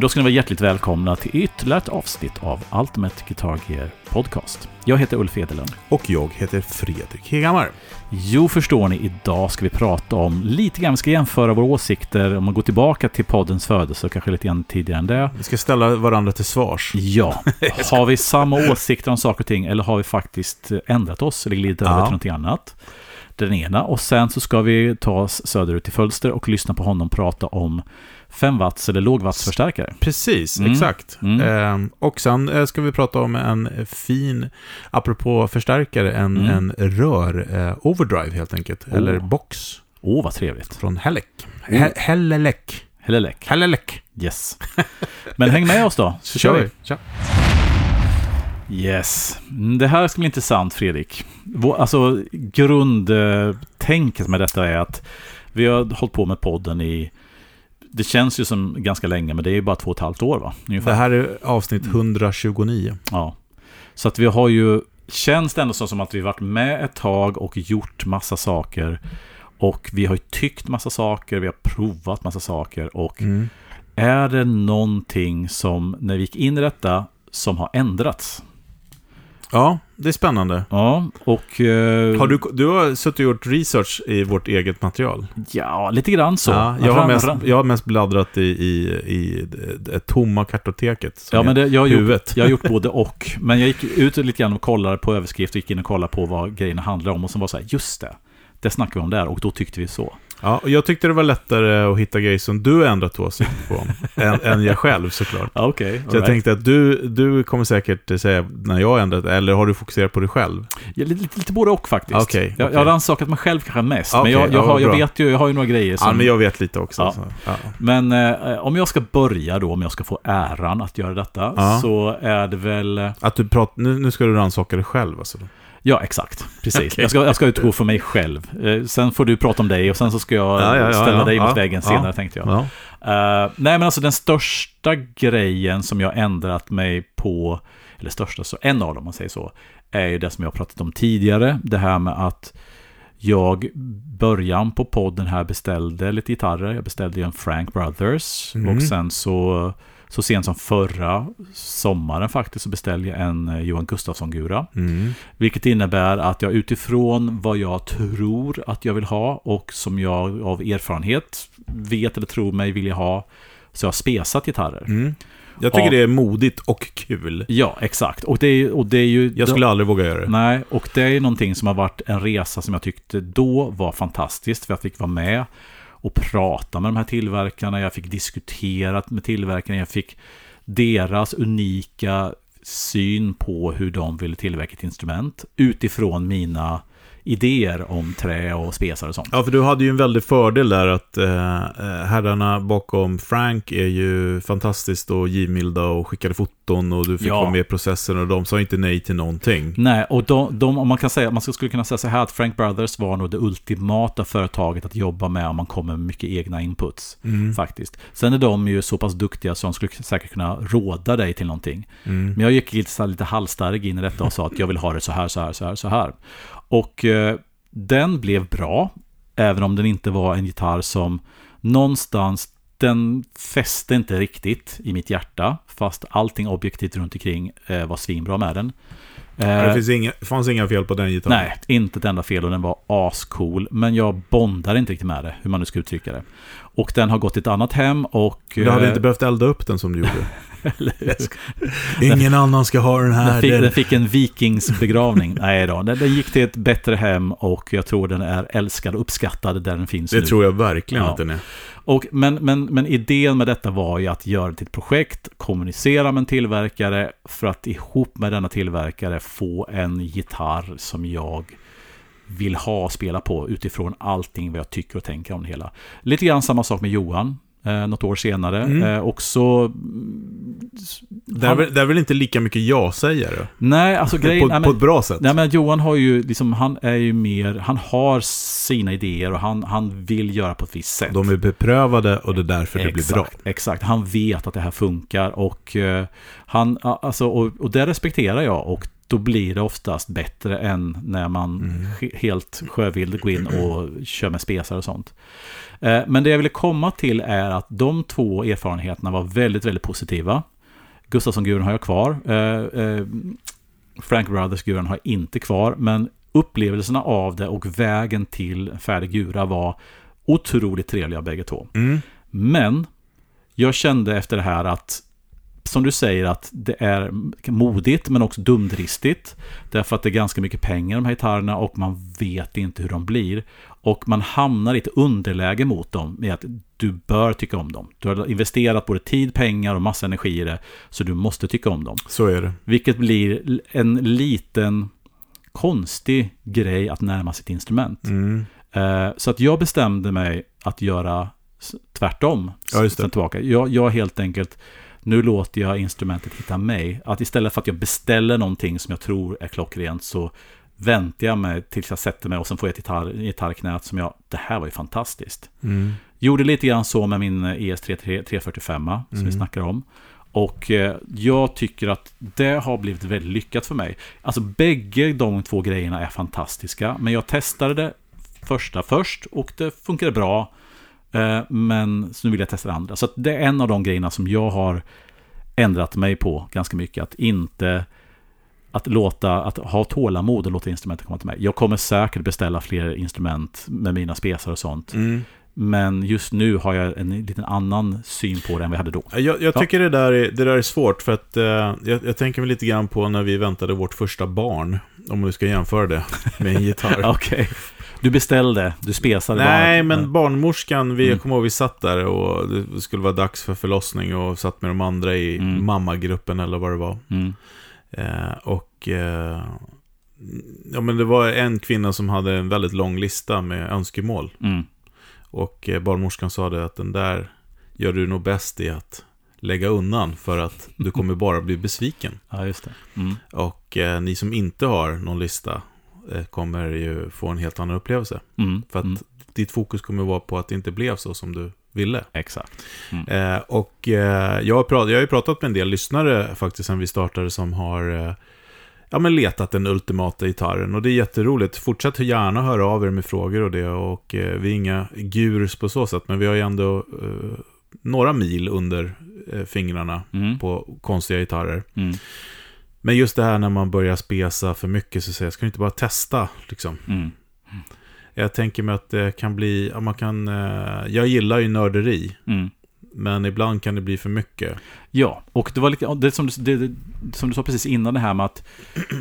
Men då ska ni vara hjärtligt välkomna till ytterligare ett avsnitt av Ultimate Guitar Gear Podcast. Jag heter Ulf Edelund. Och jag heter Fredrik Hegammar. Jo, förstår ni, idag ska vi prata om lite grann, vi ska jämföra våra åsikter om man går tillbaka till poddens födelse och kanske lite grann tidigare än det. Vi ska ställa varandra till svars. Ja, har vi samma åsikter om saker och ting eller har vi faktiskt ändrat oss eller glidit över Ja. till någonting annat? Den ena. Och sen så ska vi ta oss söderut till Fölster och lyssna på honom prata om 5 watts eller lågvattsförstärkare. Precis, Mm. exakt. Mm. Ehm, och sen eh, ska vi prata om en fin, apropå förstärkare, en, Mm. en rör, eh, overdrive helt enkelt. Oh. Eller box Åh, vad trevligt. från Hellec. Mm. He- Hellelec. Hellelek. Hellelec. Yes. Men häng med oss då, så kör vi. Tja. Yes. Mm, Det här ska bli intressant, Fredrik. Alltså, grundtänket med detta är att vi har hållit på med podden i... Det känns ju som ganska länge, men det är ju bara två och ett halvt år, va? Ungefär. Det här är avsnitt 129. Ja. Så att vi har ju... Känns det ändå som att vi varit med ett tag och gjort massa saker. Och vi har ju tyckt massa saker, vi har provat massa saker. Och Mm. är det någonting som, när vi gick in i detta, som har ändrats? Ja, det är spännande. Ja, och... eh, Har du, du har suttit och gjort research i vårt eget material. Ja, lite grann så. Ja, jag, har mest, jag har mest bläddrat i, i, i det, tomma kartoteket. Ja, men det, jag, har gjort, jag har gjort både och. Men jag gick ut lite grann och kollade på överskrift och gick in och kollade på vad grejerna handlar om. Och så var så här, just det. Det snackar vi om där och då tyckte vi så. Ja, och jag tyckte det var lättare att hitta grejer som du har ändrat åsikt på än, än jag själv såklart. Okej, Så jag tänkte att du, du kommer säkert säga när jag har ändrat, eller har du fokuserat på dig själv? ja, lite, lite, både och faktiskt. Okej, jag, okej. jag har rannsakat mig själv kanske mest. Okej, men jag, jag, ja, har, jag vet ju, jag har ju några grejer som... Ja, men jag vet lite också. Ja. Men eh, om jag ska börja då, om jag ska få äran att göra detta, så är det väl... Att du pratar, nu, nu ska du rannsaka dig själv alltså. Ja, exakt. Precis. Okej. Jag, ska, jag ska utgå från mig själv. Eh, sen får du prata om dig och sen så ska jag Ja, ja, ställa ja, dig mot väggen senare, tänkte jag. Ja. Eh, nej, men alltså den största grejen som jag ändrat mig på, eller största, så en av dem om man säger så, är ju det som jag pratat om tidigare. Det här med att jag början på podden här beställde lite gitarrer. Jag beställde ju en Frank Brothers Mm. och sen så, så sent som förra sommaren faktiskt så beställde jag en eh, Johan Gustafsson-gura. Mm. Vilket innebär att jag utifrån vad jag tror att jag vill ha och som jag av erfarenhet vet eller tror mig vilja ha så jag har spesat gitarrer. Mm. Jag tycker Ja. det är modigt och kul. Ja, exakt. Och det är, och det är ju... Jag skulle aldrig våga göra det. Nej, och det är någonting som har varit en resa som jag tyckte då var fantastiskt. För jag fick vara med och prata med de här tillverkarna. Jag fick diskutera med tillverkarna. Jag fick deras unika syn på hur de ville tillverka ett instrument. Utifrån mina idéer om trä och spesar och sånt. Ja, för du hade ju en väldig fördel där att eh, eh, herrarna bakom Frank är ju fantastiskt och givmilda och skickade foton och du fick Ja. vara med i processen och de sa inte nej till någonting. Nej, och de, de, om man kan säga, man skulle kunna säga så här att Frank Brothers var nog det ultimata företaget att jobba med om man kommer med mycket egna inputs. Mm. Faktiskt. Sen är de ju så pass duktiga så de skulle säkert kunna råda dig till någonting. Mm. Men jag gick lite, lite halsstarrig in i detta och sa att jag vill ha det så här, så här, så här, så här. Och eh, den blev bra, även om den inte var en gitarr som någonstans, den fäste inte riktigt i mitt hjärta, fast allting objektivt runt omkring eh, var svinbra med den. Eh, det finns inga, fanns inga fel på den gitarren. Nej, inte ett enda fel och den var ascool. Men jag bondar inte riktigt med det, hur man nu ska uttrycka det. Och den har gått till ett annat hem och... Du hade eh, inte behövt elda upp den som du gjorde. Ingen annan ska ha den här. Den fick, Den- den fick en vikingsbegravning. Nej då, den, den gick till ett bättre hem och jag tror den är älskad och uppskattad där den finns det nu. tror jag verkligen Ja. att den är. Och, men, men, men idén med detta var ju att göra det till ett projekt, kommunicera med en tillverkare för att ihop med denna tillverkare få en gitarr som jag vill ha och spela på utifrån allting vad jag tycker och tänker om det hela. Lite grann samma sak med Johan. Eh, något år senare. Mm. Eh, också... Det är, väl, det är väl inte lika mycket ja-sägare? Nej, alltså grejen... På, nej, på men, ett bra sätt? nej, men Johan har ju liksom, han är ju mer, han har sina idéer och han, han vill göra på ett visst sätt. De är beprövade och det är därför det blir bra. Exakt, han vet att det här funkar och eh, han, alltså, och, och det respekterar jag och då blir det oftast bättre än när man Mm. he- helt sjövild går in och kör med spesar och sånt. Eh, Men det jag ville komma till är att de två erfarenheterna var väldigt, väldigt positiva. Gustafsson-guren har jag kvar. Eh, eh, Frank Brothers-guren har jag inte kvar. Men upplevelserna av det och vägen till färdig gura var otroligt trevliga bägge två. Mm. Men jag kände efter det här att som du säger att det är modigt men också dumdristigt. Därför att det är ganska mycket pengar de här gitarrerna och man vet inte hur de blir. Och man hamnar i ett underläge mot dem med att du bör tycka om dem. Du har investerat både tid, pengar och massa energi i det. Så du måste tycka om dem. Så är det. Vilket blir en liten konstig grej att närma sitt instrument. Mm. Eh, Så att jag bestämde mig att göra tvärtom. Ja, just det. Tillbaka. Jag, jag helt enkelt, nu låter jag instrumentet hitta mig. Att istället för att jag beställer någonting som jag tror är klockrent så väntar jag mig tills jag sätter mig och sen får jag ett gitarr, gitarrknät som jag, det här var ju fantastiskt. Mm. Gjorde lite grann så med min ES3 345 som vi Mm. snackar om. Och eh, jag tycker att det har blivit väldigt lyckat för mig. Alltså bägge de två grejerna är fantastiska. Men jag testade det första först och det funkade bra. Eh, men så nu vill jag testa det andra. Så det är en av de grejerna som jag har ändrat mig på ganska mycket. Att inte att låta, att ha tålamod och låta instrumenten komma till mig. Jag kommer säkert beställa fler instrument med mina spesar och sånt. Mm. Men just nu har jag en liten annan syn på det än vi hade då. Jag, jag Ja. tycker det, där är, det där är svårt för att eh, jag, jag tänker mig lite grann på när vi väntade vårt första barn. Om vi ska jämföra det med en gitarr. Okej. Du beställde, du spesade Nej, bara. men barnmorskan, vi, Mm. jag kommer ihåg vi satt där och det skulle vara dags för förlossning och satt med de andra i Mm. mammagruppen eller vad det var. Mm. Eh, och eh, ja, men det var en kvinna som hade en väldigt lång lista med önskemål. Mm. Och eh, barnmorskan sa det att den där gör du nog bäst i att lägga undan för att du kommer bara bli besviken. Ja, just det. Mm. Och eh, ni som inte har någon lista eh, kommer ju få en helt annan upplevelse. Mm. För att Mm. ditt fokus kommer vara på att det inte blev så som du ville. Exakt. Eh, och eh, jag, har jag har ju pratat med en del lyssnare faktiskt sen vi startade som har eh, ja, men letat den ultimata gitarren. Och det är jätteroligt. Fortsätt gärna höra av er med frågor och det. Och eh, vi är inga gurus på så sätt, men vi har ju ändå eh, några mil under eh, fingrarna Mm. på konstiga gitarrer. Mm. Men just det här när man börjar spesa för mycket så säger jag, ska du inte bara testa? Liksom. Mm. Jag tänker mig att det kan bli, man kan, eh, jag gillar ju nörderi. Mm. Men ibland kan det bli för mycket. Ja, och det var lite, det som, du, det, som du sa precis innan det här med att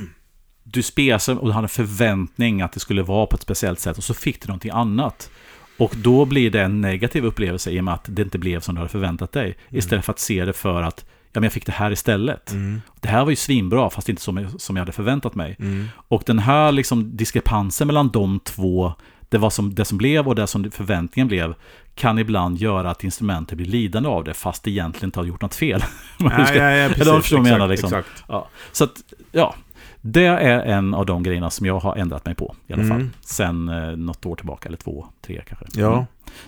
du spesade och du hade en förväntning att det skulle vara på ett speciellt sätt och så fick du någonting annat. Och då blir det en negativ upplevelse i och med att det inte blev som du hade förväntat dig. Istället för att se det för att ja, men jag fick det här istället. Mm. Det här var ju svinbra fast inte som, som jag hade förväntat mig. Mm. Och den här liksom diskrepansen mellan de två, det, var som, det som blev och det som förväntningen blev, kan ibland göra att instrumentet blir lidande av det, fast det egentligen inte har gjort något fel. Ja, ja, ja, precis. Eller förstår jag menar, Exakt, liksom. Exakt. Ja. Så att, ja. Det är en av de grejerna som jag har ändrat mig på i alla fall. Mm. Sen eh, något år tillbaka, eller två, tre kanske. Ja, Mm.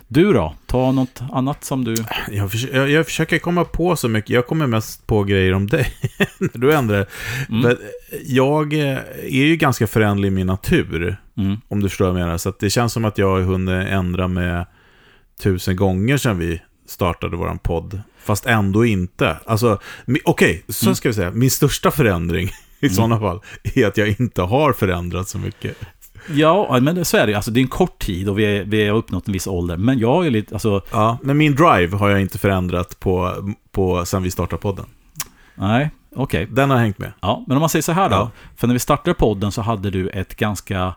Du då? Ta något annat som du... jag, försöker, jag, jag försöker komma på så mycket. Jag kommer mest på grejer om dig. när du ändrar. Mm. Men Jag eh, är ju ganska förändlig i min natur. Mm. Om du förstår vad jag menar. Så det känns som att jag har hunnit ändra med tusen gånger sedan vi startade våran podd. Fast ändå inte. Alltså, okej, så Mm. ska vi säga. Min största förändring i sådana fall är att jag inte har förändrat så mycket. Ja, men så är det. Alltså, det är en kort tid och vi, är, vi har uppnått en viss ålder. Men jag ju lite, alltså, Ja, men min drive har jag inte förändrat på, på sen vi startade podden. nej, okej. Den har hängt med. Ja, men om man säger så här då. Ja. För när vi startade podden så hade du ett ganska,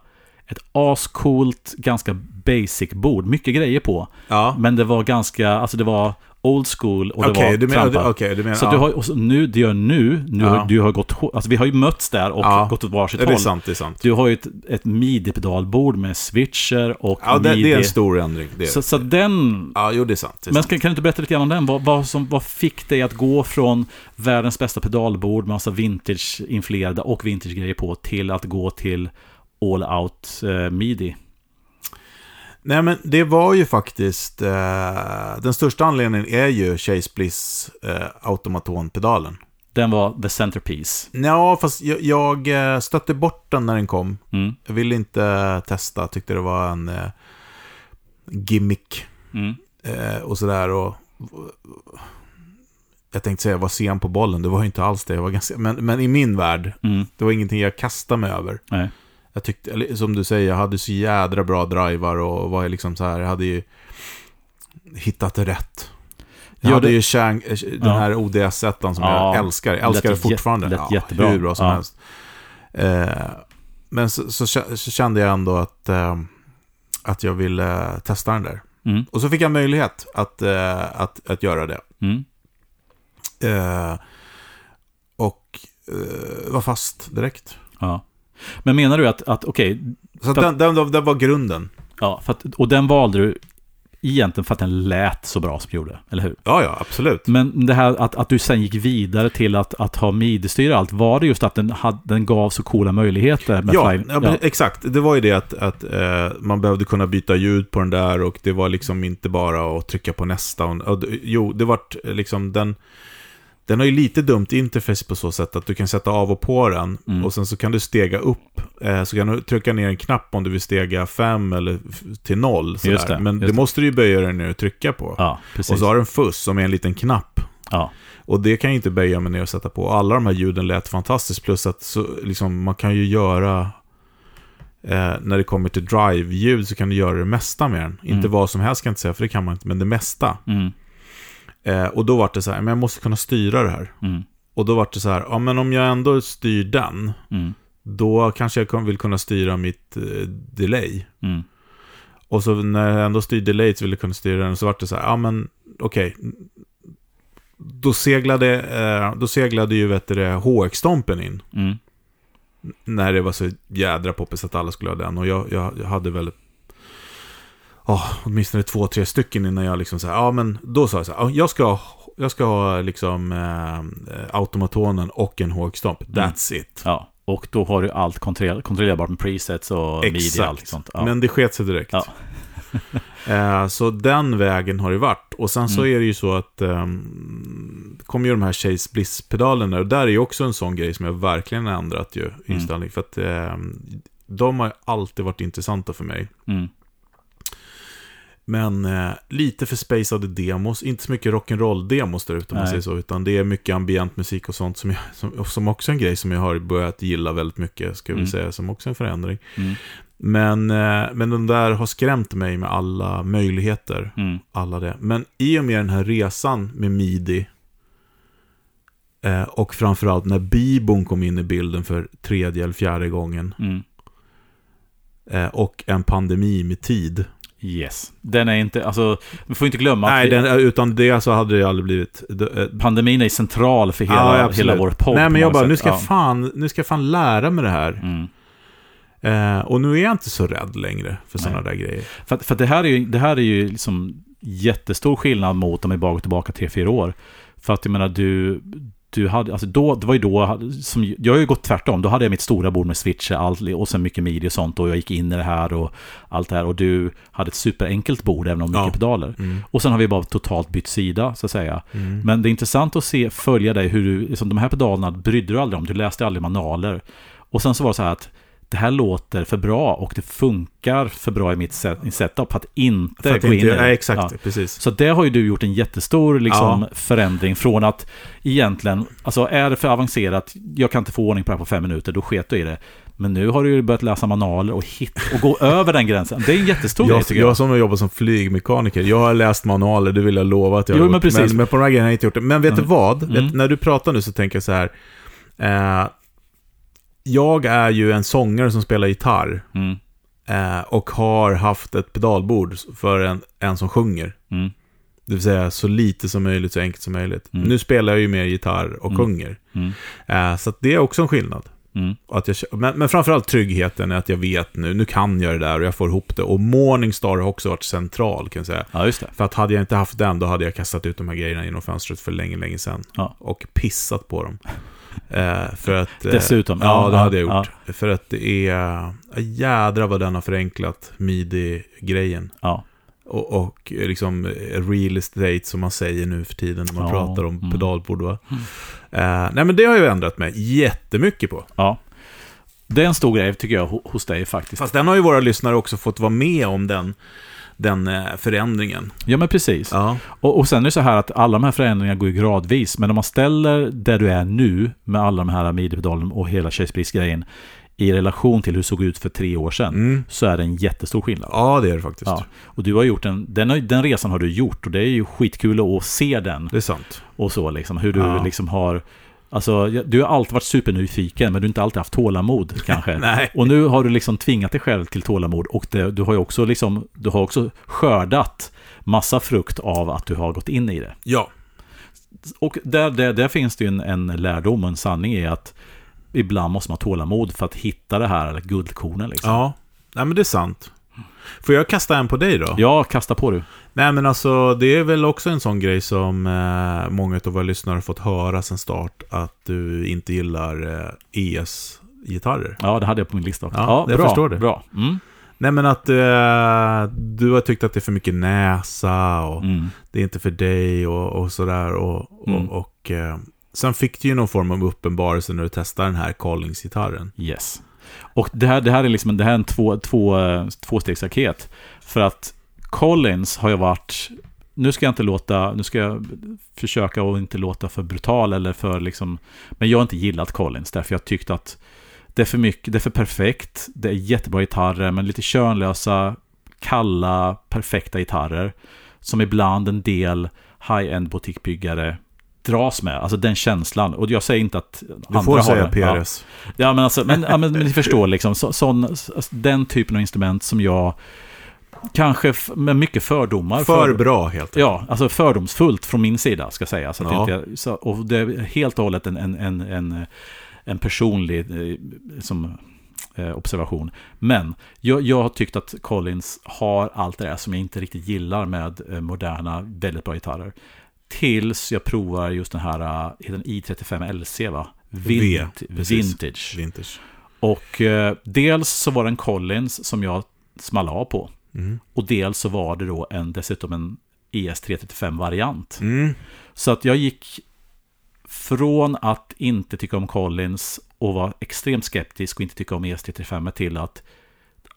ett ascoolt, ganska basic bord. Mycket grejer på. Ja. Men det var ganska, alltså det var old school och det Okej, var du menar, trampat. okej, du menar, Så ja. du har, och så nu, det gör nu, nu Ja. har, du har gått, alltså vi har ju mötts där och Ja. gått åt varsitt Ja, det är håll. sant, det är sant. Du har ju ett, ett midi-pedalbord med switcher och Ja, det, midi. det är en stor ändring. Det så, så den... Ja, jo, det är sant. Det är Men kan, kan du inte berätta lite grann om den? Vad, vad, som, vad fick dig att gå från världens bästa pedalbord med massa vintage-influerade och vintage-grejer på till att gå till all out eh, midi? Nej, men det var ju faktiskt... Eh, den största anledningen är ju Chase Bliss eh, automatonpedalen. Den var the centerpiece. Ja, fast jag, jag eh, stötte bort den när den kom. Mm. Jag ville inte testa, tyckte det var en eh, gimmick Mm. eh, och sådär. Och, jag tänkte säga, jag var sen på bollen. Det var ju inte alls det. Jag var ganska, men, men i min värld, Mm. det var ingenting jag kastade mig över. Nej. Jag tyckte, eller, som du säger, jag hade så jädra bra drivar och var liksom så här, jag hade ju hittat rätt. Jag Ja, hade det- ju Chang, eh, den Ja. här ODS-ettan som Ja, jag älskar. Jag älskar det lät fortfarande. lät ja, jättebra. Hur bra som Ja. helst. Eh, men så, så, så kände jag ändå att, eh, att jag ville testa den där. Mm. Och så fick jag möjlighet att, eh, att, att göra det. Mm. Eh, och eh, var fast direkt. Ja. Men menar du att, att okej, Så att den, den, den var grunden. ja, att, och den valde du egentligen för att den lät så bra som den gjorde, eller hur? Ja, ja, absolut. Men det här att, att du sen gick vidare till att, att ha midi-styr och allt, var det just att den, hade, den gav så coola möjligheter? Med Ja, ja, exakt. Det var ju det att, att eh, man behövde kunna byta ljud på den där och det var liksom inte bara att trycka på nästa. Och, och, jo, det vart liksom den... Den har ju lite dumt interface på så sätt att du kan sätta av och på den Mm. och sen så kan du stega upp. Eh, så kan du trycka ner en knapp om du vill stega 5 eller till 0. Just det, Men det måste du ju böja dig ner och trycka på. ja, och så har du en fuss som är en liten knapp. ja. Och det kan jag inte böja mig ner och sätta på. Alla de här ljuden lät fantastiskt. Plus att så, liksom, man kan ju göra... Eh, när det kommer till drive-ljud så kan du göra det mesta med den. Inte Mm. vad som helst kan jag inte säga, för det kan man inte. Men det mesta. Mm. Eh, och då var det så här, men jag måste kunna styra det här. Mm. Och då var det så här, ja men om jag ändå styr den. Mm. Då kanske jag vill kunna styra mitt eh, delay. Mm. Och så när jag ändå styr delay så vill jag kunna styra den. Så var det så här, ja men okej. Då seglade, eh, då seglade ju vet du, det, HX-stompen in. Mm. När det var så jädra poppis att alla skulle ha den. Och jag, jag, jag hade väl oh, åtminstone två, tre stycken innan jag liksom så här, ja men då sa jag så här, ja, jag ska, jag ska ha liksom eh, automatonen och en HX-stomp. That's it. Ja, och då har du allt kontroller- kontrollerbart med presets och midi och allt sånt. Ja. Men det sket sig direkt. Ja. Eh, så den vägen har det varit. Och sen så Mm. är det ju så att um, kommer ju de här Chase Bliss-pedalerna. Och där är ju också en sån grej som jag verkligen har ändrat Mm. ju inställning. För att ehm, de har alltid varit intressanta för mig. Mm. Men eh, lite för spacade demos, inte så mycket rock'n'roll-demos där ute om man säger så. Utan det är mycket ambient musik och sånt som, jag, som, som också är en grej som jag har börjat gilla väldigt mycket, ska vi Mm. säga. Som också är en förändring. Mm. Men, eh, men de där har skrämt mig med alla möjligheter. Mm. Alla det. Men i och med den här resan med midi eh, och framförallt när bibon kom in i bilden för tredje eller fjärde gången Mm. eh, och en pandemi med tid. Yes. Den är inte, alltså, vi får inte glömma Nej, att vi, den, utan det så hade det aldrig blivit. eh, pandemin är central för hela, ja, hela vår podd. Nej, men jag bara, sätt. nu ska, Ja. fan, nu ska jag fan lära mig det här. Mm. Eh, och nu är jag inte så rädd längre för sådana där grejer. För, för det här är ju, det här är ju liksom jättestor skillnad mot om vi bara går tillbaka tre fyra år. För att jag menar, du, du hade, alltså då, det var ju då, som, jag har ju gått tvärtom, då hade jag mitt stora bord med switcher allt, och sen mycket midi och sånt och jag gick in i det här och allt det här och du hade ett superenkelt bord även om mycket Ja. pedaler. Mm. Och sen har vi bara totalt bytt sida, så att säga. Mm. Men det är intressant att se, följa dig, hur du, liksom, de här pedalerna brydde du aldrig om, du läste aldrig manualer. Och sen så var det så här att det här låter för bra och det funkar för bra i mitt set, i setup att inte För att gå in inte, i det. exakt, Ja. precis. Så det har ju du gjort en jättestor liksom, Ja. förändring från att egentligen, alltså är det för avancerat, jag kan inte få ordning på det här på fem minuter, då sket du i det. Men nu har du ju börjat läsa manualer och, hit, och gå över den gränsen. Det är en jättestor grej Jag, tycker jag. jag som har jobbat som flygmekaniker, jag har läst manualer, det vill jag lova att jag Jo, har men gjort. precis. Men, men på de här grejerna har jag inte gjort det. Men vet Mm. du vad? Mm. Vet, när du pratar nu så tänker jag så här. Eh, jag är ju en sångare som spelar gitarr. Mm, Eh, och har haft ett pedalbord för en, en som sjunger. mm, Det vill säga så lite som möjligt, så enkelt som möjligt. Mm. Nu spelar jag ju mer gitarr och Mm. sjunger. mm, Eh, så det är också en skillnad. mm, Att jag, men, men framförallt tryggheten är att jag vet nu, nu kan jag det där och jag får ihop det. Och Morningstar har också varit central kan jag säga. ja. För att hade jag inte haft den, då hade jag kastat ut de här grejerna genom fönstret för länge, länge sedan. Ja. Och pissat på dem. Eh, för att... eh, Dessutom. Ja, Ja, det ja, hade jag gjort. För att det är... Jädra vad den har förenklat midi-grejen. Ja. och, och liksom real estate som man säger nu för tiden när man Ja, pratar om mm. pedalbord. Va? Eh, nej men det har jag ändrat mig jättemycket på. Ja. Det är en stor grej tycker jag ho- hos dig faktiskt. Fast den har ju våra lyssnare också fått vara med om den, den eh, förändringen. Ja, men precis. Ja. Och, och sen är det så här att alla de här förändringarna går ju gradvis. Men om man ställer där du är nu med alla de här midipedalen och hela Chase-grejen i relation till hur det såg ut för tre år sedan Mm. så är det en jättestor skillnad. ja, det är det faktiskt. Ja, och du har gjort en, den, den resan har du gjort och det är ju skitkul att se den Det är sant. och så liksom. Hur du Ja. liksom har, alltså du har alltid varit supernyfiken men du har inte alltid haft tålamod kanske. Nej. Och nu har du liksom tvingat dig själv till tålamod och det, du har ju också liksom, du har också skördat massa frukt av att du har gått in i det. Ja. Och där, där, där finns det ju en, en lärdom och en sanning i att ibland måste man ha tålamod för att hitta det här guldkornen liksom. Ja. Nej, men det är sant. Får jag kasta en på dig då? Ja, kasta på du. Nej, men alltså det är väl också en sån grej som eh, många av våra lyssnare har fått höra sen start, att du inte gillar eh, ES-gitarrer. Ja, det hade jag på min lista också. Ja, jag bra, förstår det. Bra. Mm. Nej, men att eh, du har tyckt att det är för mycket näsa och Mm. det är inte för dig och, och sådär. Och, och, Mm. och eh, sen fick du ju någon form av uppenbarelse när du testade den här Collins-gitarren. Yes. Och det här, det här är liksom en, det här är en två, två, tvåstegsraket. För att Collins har ju varit... Nu ska jag inte låta... Nu ska jag försöka att inte låta för brutal eller för liksom... Men jag har inte gillat Collins därför jag tyckte att det är för mycket, det är för perfekt. Det är jättebra gitarrer men lite könlösa, kalla, perfekta gitarrer. Som ibland en del high-end butikbyggare dras med. Alltså den känslan. Och jag säger inte att Du får säga den. Ja. PRS. Ja, men, alltså, men, ja, men, men ni förstår, liksom, så, sån, alltså, den typen av instrument som jag kanske med mycket fördomar. För bra helt enkelt. Ja, alltså fördomsfullt från min sida, ska säga. Så Ja. inte, så, och det är helt och hållet en, en, en, en, en personlig eh, som, eh, observation. Men jag, jag har tyckt att Collins har allt det där som jag inte riktigt gillar med eh, moderna, väldigt bra gitarrer. Tills jag provar just den här, heter den i35 LC va? Vint, precis. vintage. Vintage. Och eh, dels så var det en Collins som jag small av på. Mm. Och dels så var det då en, dessutom en ES335-variant. Mm. Så att jag gick från att inte tycka om Collins och vara extremt skeptisk och inte tycka om ES335 till att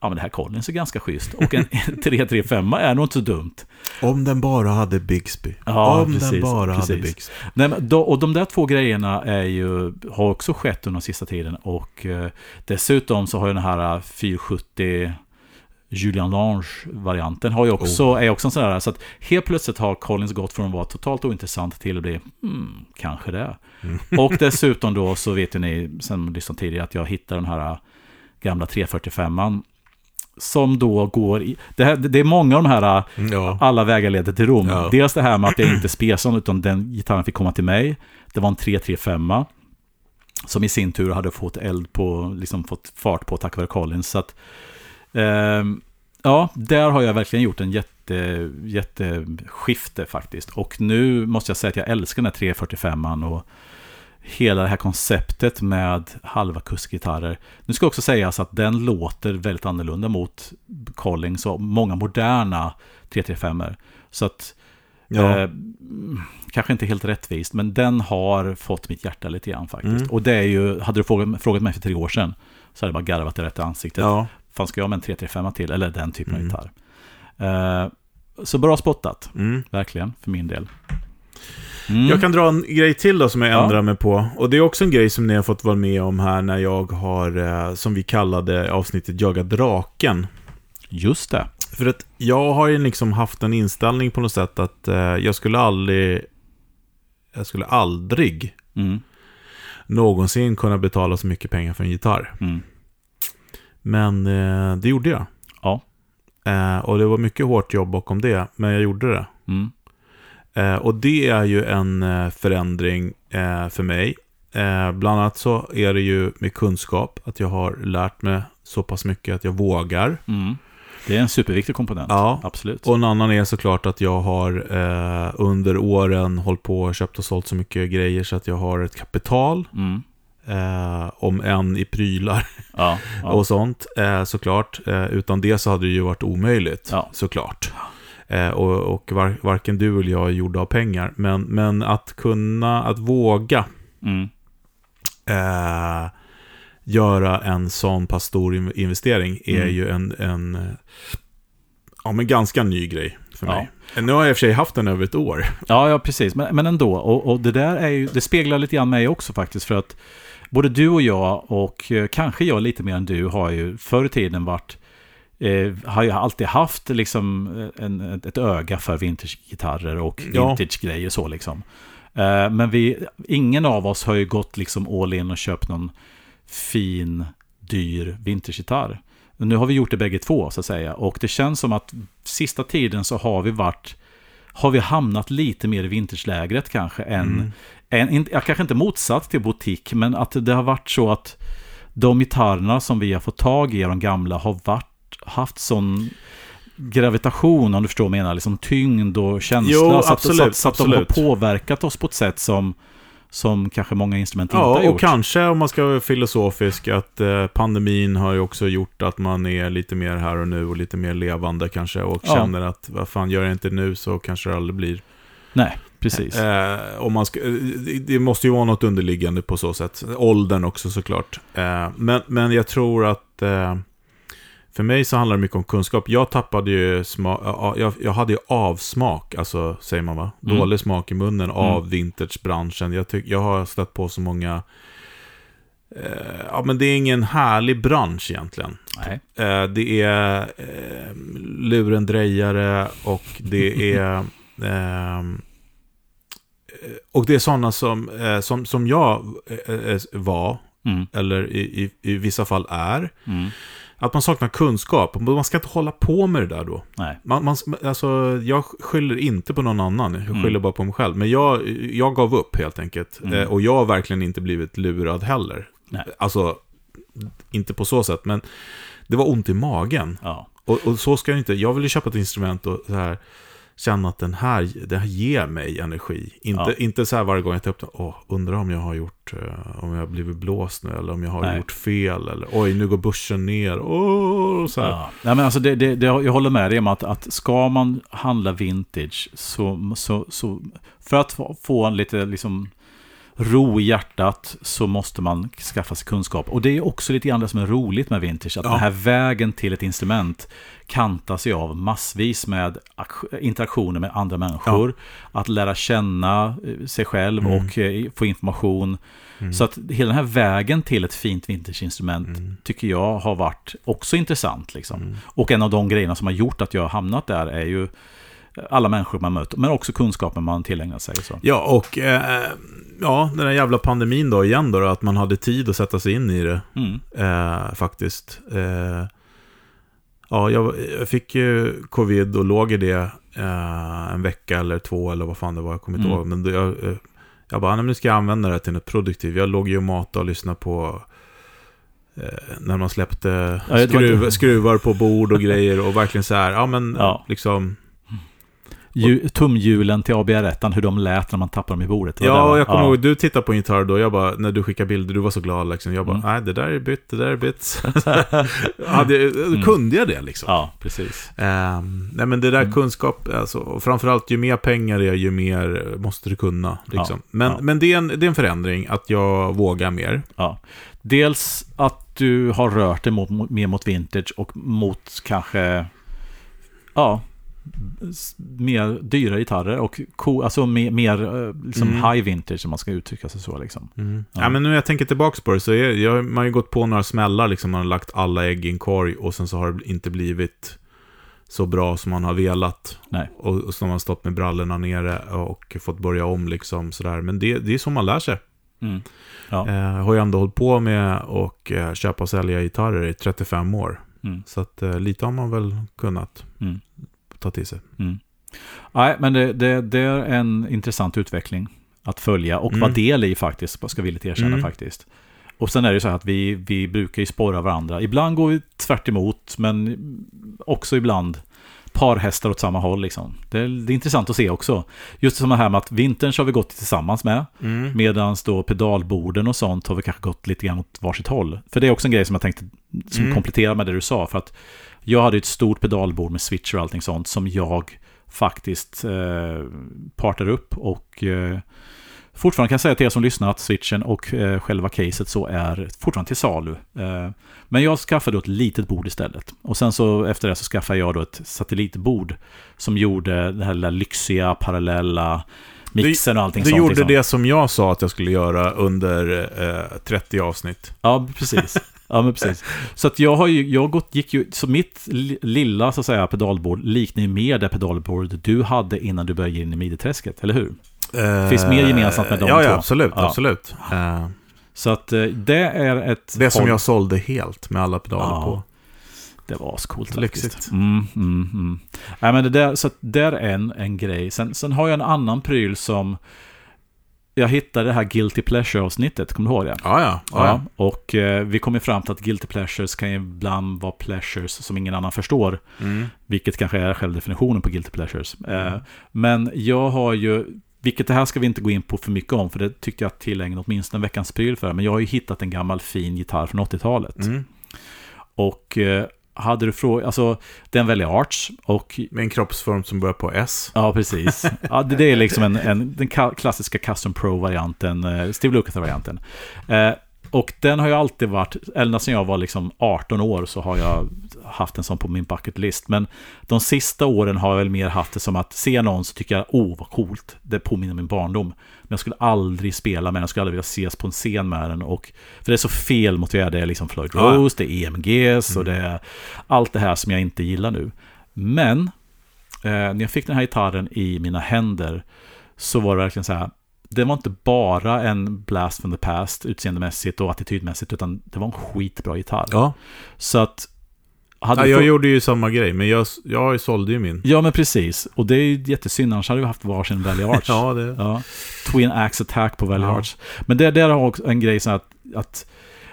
ja men det här Collins är ganska schysst. Och en 335 är nog inte så dumt. Om den bara hade Bixby. Ja, Om den precis, bara hade precis. Bixby. Nej, men då, och de där två grejerna är ju, har också skett under den sista tiden. Och eh, dessutom så har ju den här 470 Julian Lange-varianten har ju också, är också en sån där. Så att helt plötsligt har Collins gått från att vara totalt ointressant till att bli, hmm, kanske det. Och dessutom då så vet ju ni, sen lyssnat tidigare, att jag hittade den här gamla 345an. Som då går i, det, här, det är många av de här Ja. alla vägar leder till Rom. Ja. Dels det här med att jag inte spesade utan den gitarren fick komma till mig. Det var en 335 som i sin tur hade fått eld på, liksom fått fart på tack vare Collins. Så att, ehm, ja, där har jag verkligen gjort en jätte, jätteskifte faktiskt. Och nu måste jag säga att jag älskar den här 345 och hela det här konceptet med halva kuskgitarrer. Nu ska också sägas att den låter väldigt annorlunda mot Collins och många moderna 335 Så att, Ja. eh, kanske inte helt rättvist, men den har fått mitt hjärta lite grann faktiskt. Mm. Och det är ju, hade du frågat, frågat mig för tre år sedan, så hade jag bara garvat det rätt i ansiktet. ja. Fan ska jag med en 335 till, eller den typen Mm. av gitarr. Eh, så bra spottat, Mm. verkligen, för min del. Mm. Jag kan dra en grej till då som jag Ja. ändrar mig på. Och det är också en grej som ni har fått vara med om här när jag har, eh, som vi kallade avsnittet Jaga Draken. Just det. För att jag har ju liksom haft en inställning på något sätt att eh, jag skulle aldrig, jag skulle aldrig Mm. någonsin kunna betala så mycket pengar för en gitarr. Mm. Men eh, det gjorde jag. Ja. Och det var mycket hårt jobb bakom det, men jag gjorde det. Mm. Eh, och det är ju en eh, förändring eh, för mig. Bland annat så är det ju med kunskap, att jag har lärt mig så pass mycket att jag vågar. Mm. Det är en superviktig komponent. Ja. Absolut. Och en annan är såklart att jag har eh, under åren hållit på och köpt och sålt så mycket grejer så att jag har ett kapital, Mm. eh, om än i prylar Ja. Ja. och sånt, eh, såklart. Utan det så hade det ju varit omöjligt, såklart. Eh, och och var, varken du eller jag är gjorda av pengar. Men, men att kunna, att våga Mm. eh, göra en sån pass stor in- investering är Mm. ju en, en eh, ja, men ganska ny grej för Ja. mig. Nu har jag i och för sig haft den över ett år. Ja, ja precis. Men, men ändå. Och, och det där är ju, det speglar lite grann mig också faktiskt. För att både du och jag, och eh, kanske jag lite mer än du, har ju förr i tiden varit Eh, har ju alltid haft liksom en, ett öga för vintagegitarrer och Ja. vintage-grejer så liksom. Eh, men vi, ingen av oss har ju gått liksom all in och köpt någon fin, dyr vintagegitarr. Nu har vi gjort det bägge två så att säga. Och det känns som att sista tiden så har vi varit har vi hamnat lite mer i vintagelägret kanske än, än in- ja, kanske inte motsatt till butik, men att det har varit så att de gitarrerna som vi har fått tag i, de gamla, har varit, haft sån gravitation, om du förstår vad jag menar, liksom tyngd och känsla. Jo, så att, absolut, så att, så att de har påverkat oss på ett sätt som, som kanske många instrument inte har Ja, gjort. och kanske om man ska vara filosofisk att eh, pandemin har ju också gjort att man är lite mer här och nu och lite mer levande kanske och Ja. känner att vad fan, gör jag inte nu så kanske det aldrig blir. Nej, precis. Eh, om man ska, eh, det- det måste ju vara något underliggande på så sätt. Åldern också såklart. Eh, men, men jag tror att eh, för mig så handlar det mycket om kunskap. Jag tappade ju smak, jag, jag hade ju avsmak, alltså säger man va? Mm. Dålig smak i munnen av vintagebranschen. Jag, tyck, jag har stött på så många eh, Ja, men det är ingen härlig bransch egentligen. Nej. Eh, det är eh, lurendrejare och det är... eh, och det är sådana som, eh, som, som jag eh, var, Mm, eller i, i, i vissa fall är. mm, Att man saknar kunskap. Man ska inte hålla på med det där då. nej. Man, man, alltså, jag skyller inte på någon annan, jag Mm. skyller bara på mig själv. Men jag, jag gav upp helt enkelt. Mm. Eh, och jag har verkligen inte blivit lurad heller. Nej. Alltså, inte på så sätt, men det var ont i magen. Ja. Och, och så ska det inte, jag vill ju köpa ett instrument och så här, känna att den här, det här ger mig energi. Inte, Ja. inte så här varje gång jag tar upp den, åh, undrar om jag har gjort, eh, om jag har blivit blåst nu, eller om jag har Nej. gjort fel, eller oj, nu går börsen ner, åh, så här. Ja. Nej, men alltså det, det, det, jag håller med dig om att, att ska man handla vintage så, så, så för att få en lite liksom ro i hjärtat så måste man skaffa sig kunskap. Och det är också lite grann det som är roligt med vintage, att Ja. den här vägen till ett instrument kantas ju av massvis med ak- interaktioner med andra människor, att lära känna eh, sig själv Mm. och eh, få information. Så att hela den här vägen till ett fint vintageinstrument Mm. tycker jag har varit också intressant. Liksom. Och en av de grejerna som har gjort att jag har hamnat där är ju alla människor man möter, men också kunskapen man tillägnar sig. Så. Ja, och eh, ja, den där jävla pandemin då igen då, att man hade tid att sätta sig in i det, Mm. eh, faktiskt. Eh, ja, jag, jag fick ju covid och låg i det eh, en vecka eller två eller vad fan det var, jag kommer inte Mm. ihåg. Men jag, eh, jag bara, "Nej, nu ska jag använda det här till något produktivt. Jag låg ju och matade och lyssnade på eh, när man släppte skruv, skruvar på bord och grejer och verkligen så här, ja men Ja. liksom Ju, tumhjulen till ABR1, hur de lät när man tappade dem i bordet. Ja, och jag kommer ihåg, du tittade på en gitarr då, jag bara, när du skickade bilder, du var så glad liksom. Jag bara, Mm. nej det där är bytt, det där är bytt. Hade, då kunde jag det liksom. Ja, precis. Ehm, nej men det där Mm. kunskap, alltså, och framförallt ju mer pengar det är, ju mer måste du kunna. Liksom. Ja, Men, ja. men det, är en, det är en förändring, att jag vågar mer. Ja. Dels att du har rört dig mot, mer mot vintage och mot kanske ja, mer dyra gitarrer och co- alltså mer, mer eh, liksom Mm. high vintage om man ska uttrycka sig så. Liksom. Ja. Ja. men nu när jag tänker tillbaka på det så är, jag, man har ju gått på några smällar, liksom, man har lagt alla ägg i en korg och sen så har det inte blivit så bra som man har velat. Nej. Och, och så har man stått med brallorna nere och fått börja om liksom sådär. Men det, det är så man lär sig. Mm. Ja. Eh, jag har ju ändå hållit på med och eh, köpa och sälja gitarrer i 35 år. Mm. Så att eh, lite har man väl kunnat Mm. Ta till sig. Mm. Nej, men det, det, det är en intressant utveckling att följa och Mm. vara del i faktiskt, ska vi villigt erkänna Mm. faktiskt. Och sen är det så här att vi, vi brukar ju spåra varandra. Ibland går vi tvärt emot, men också ibland parhästar åt samma håll. Liksom. Det, är, det är intressant att se också. Just som det här med att vintern så har vi gått tillsammans med, Mm. medan då pedalborden och sånt har vi kanske gått lite grann åt varsitt håll. För det är också en grej som jag tänkte som Mm. kompletterar med det du sa. För att jag hade ett stort pedalbord med switcher och allting sånt som jag faktiskt eh, partar upp och eh, fortfarande kan jag säga till er som lyssnar att switchen och eh, själva caset så är fortfarande till salu. Eh, men jag skaffade då ett litet bord istället. Och sen så efter det så skaffade jag då ett satellitbord som gjorde det här lilla lyxiga, parallella mixen och allting Du sånt. gjorde liksom. det som jag sa att jag skulle göra under eh, 30 avsnitt. Ja, precis. Ja, men precis. Så att jag har ju, jag gått, gick ju, så mitt li- lilla så att säga pedalbord liknar ju mer det pedalbord du hade innan du började in i midjeträsket, eller hur? Finns mer gemensamt med de ja, två? Ja, absolut. Ja. absolut. Eh, Så att eh, det är ett... det som jag sålde helt med alla pedaler Ja. på. Det var ascoolt faktiskt. Mm, mm, mm. Nej, men det där, så där är en, en grej. Sen, sen har jag en annan pryl som... Jag hittade det här Guilty Pleasure-avsnittet, kommer du ihåg det? Ja, ja. ja, Ja, och eh, vi kom ju fram till att guilty pleasures kan ju ibland vara pleasures som ingen annan förstår. Mm. Vilket kanske är självdefinitionen på guilty pleasures. Eh, men jag har ju, vilket det här ska vi inte gå in på för mycket om, för det tyckte jag tillägnade åtminstone en veckans pryl för. Men jag har ju hittat en gammal fin gitarr från 80-talet. Mm. Och eh, hade du frågat, alltså den väljer Arch och Med en kroppsform som börjar på S. Ja, precis. Ja, det, det är liksom en, en, den ka- klassiska Custom Pro-varianten, eh, Steve Lukather-varianten. Eh, och den har ju alltid varit, ända sedan jag var liksom 18 år så har jag haft en sån på min bucket list. Men de sista åren har jag väl mer haft det som att se någon så tycker jag, oh vad coolt, det påminner min barndom. Men jag skulle aldrig spela med den, jag skulle aldrig vilja ses på en scen med den. Och, för det är så fel mot det är liksom Floyd. Rose, det är EMGs och det är allt det här som jag inte gillar nu. Men eh, när jag fick den här gitarren i mina händer så var det verkligen så här. Det var inte bara en blast from the past utseendemässigt och attitydmässigt utan det var en skitbra gitarr. Ja. Så att... Hade ja jag fått- gjorde ju samma grej, men jag, jag sålde ju min. Ja men precis. Och det är ju jättesynd, annars hade vi haft varsin Valley Arch. Ja, det... Ja. Twin Axe Attack på Valley Ja. Arch. Men det där har också en grej så att, att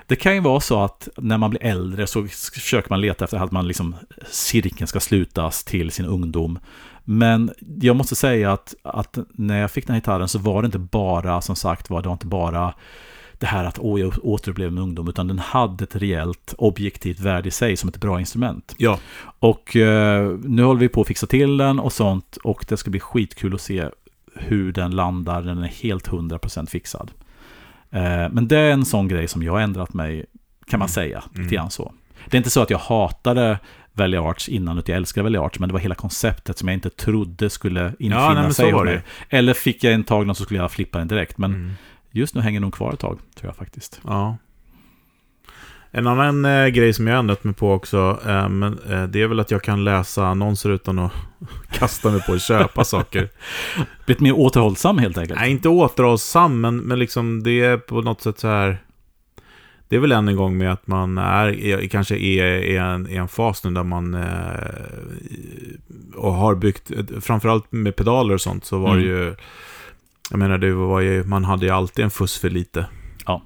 det kan ju vara så att när man blir äldre så försöker man leta efter att man liksom cirkeln ska slutas till sin ungdom. Men jag måste säga att, att när jag fick den här gitarren så var det inte bara, som sagt var, det var inte bara det här att åh, jag återupplevde min ungdom, utan den hade ett reellt objektivt värde i sig som ett bra instrument. Ja. Och eh, nu håller vi på att fixa till den och sånt och det ska bli skitkul att se hur den landar. Den är helt 100% fixad. Eh, men det är en sån grej som jag har ändrat mig, kan man Mm. säga, Mm. lite grann så. Det är inte så att jag hatade Valley Arts innan, utan jag älskar Valley Arts, men det var hela konceptet som jag inte trodde skulle infinna Ja, nej, sig var det. Eller fick jag en tag någon så skulle jag flippa den direkt, men Mm. just nu hänger den nog kvar ett tag, tror jag faktiskt. Ja. En annan eh, grej som jag ändrat mig på också, eh, men, eh, det är väl att jag kan läsa annonser utan att kasta mig på att köpa saker. Blivit mer återhållsam helt enkelt. Nej, inte återhållsam, men, men liksom det är på något sätt så här... Det är väl än en gång med att man är, kanske är i en, en fas nu där man eh, och har byggt, framförallt med pedaler och sånt, så var Mm. ju, jag menar det var ju, man hade ju alltid en fuss för lite. Ja.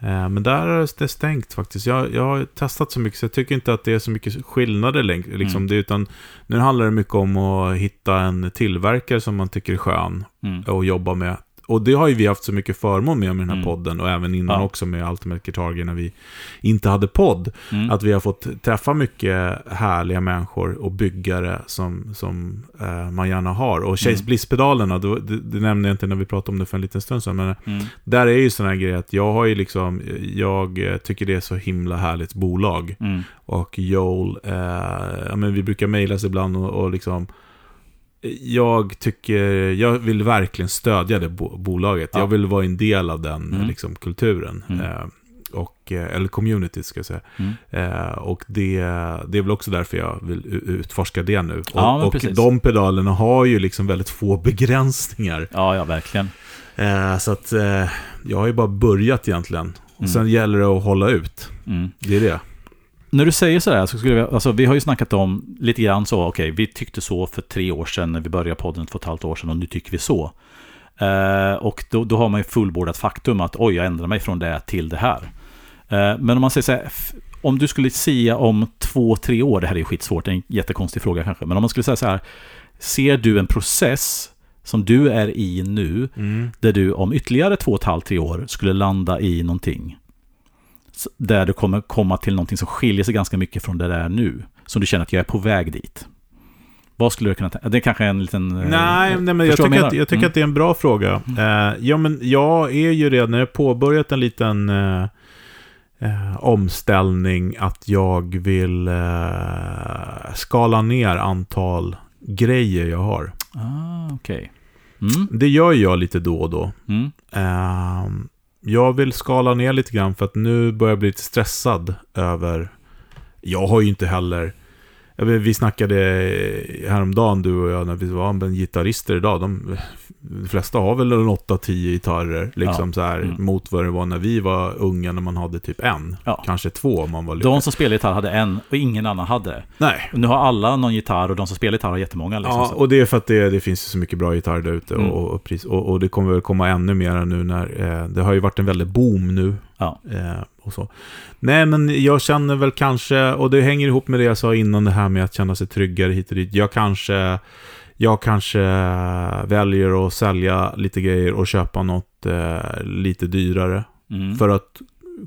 Eh, Men där är det stängt faktiskt. Jag, jag har testat så mycket så jag tycker inte att det är så mycket skillnader längre. Liksom Mm. det, utan nu handlar det mycket om att hitta en tillverkare som man tycker är skön Mm. att jobba med. Och det har ju vi haft så mycket förmån med med den här Mm. podden och även innan Ja. också med Ultimate Guitar när vi inte hade podd. Mm. Att vi har fått träffa mycket härliga människor och byggare som, som eh, man gärna har. Och Chase Mm. Bliss-pedalerna, det, det, det nämnde jag inte när vi pratade om det för en liten stund sedan, men Mm. där är ju sådana här grejer att jag har ju liksom, jag eh, tycker det är så himla härligt bolag. Mm. Och Joel, eh, ja, men vi brukar mejlas ibland och, och liksom jag tycker, jag vill verkligen stödja det bo bolaget. Ja. Jag vill vara en del av den Mm. liksom, kulturen. Mm. Eh, och, eh, eller community ska jag säga. Mm. Eh, och det, det är väl också därför jag vill utforska det nu. Och, Ja, och de pedalerna har ju liksom väldigt få begränsningar. Ja, ja, verkligen. Eh, så att eh, jag har ju bara börjat egentligen. Och Mm. sen gäller det att hålla ut. Mm. Det är det. När du säger sådär så skulle vi, alltså vi har ju snackat om lite grann så, okej, vi tyckte så för tre år sedan när vi började podden, två och ett halvt år sedan och nu tycker vi så. Eh, och då, då har man ju fullbordat faktum att oj, jag ändrar mig från det till det här. Eh, men om man säger så här, om du skulle säga om två, tre år, det här är ju skitsvårt, en jättekonstig fråga kanske, men om man skulle säga så här, ser du en process som du är i nu, Mm. där du om ytterligare två och ett halvt, tre år skulle landa i någonting. Där du kommer komma till någonting som skiljer sig ganska mycket från det där nu. Som du känner att jag är på väg dit. Vad skulle du kunna tänka? Det är kanske en liten... eh, Nej, nej men jag tycker, jag att, jag tycker Mm. att det är en bra fråga. Eh, ja, men jag är ju redan, jag har påbörjat en liten eh, eh, omställning att jag vill eh, skala ner antal grejer jag har. Ah, okej. Mm, Det gör jag lite då och då. mm, Eh, jag vill skala ner lite grann för att nu börjar jag bli lite stressad över... Jag har ju inte heller... Vet, vi snackade häromdagen, du och jag, när vi var med gitarrister idag. De, de flesta har väl en 8-10 gitarrer, liksom Ja. så här, Mm. mot vad det var när vi var unga, när man hade typ en. Ja. Kanske två om man var lite... De som spelar gitarr hade en och ingen annan hade. Nej. Och Nu har alla någon gitarr och de som spelar gitarr har jättemånga. Liksom, Ja, så. och det är för att det, det finns så mycket bra gitarrer där ute. Mm. Och, och, och, och det kommer väl komma ännu mer nu när... Eh, det har ju varit en väldig boom nu. Ja. Eh, och så. Nej, men jag känner väl kanske, och det hänger ihop med det jag sa innan, det här med att känna sig tryggare hit och dit. Jag kanske, jag kanske väljer att sälja lite grejer och köpa något eh, lite dyrare. Mm. För att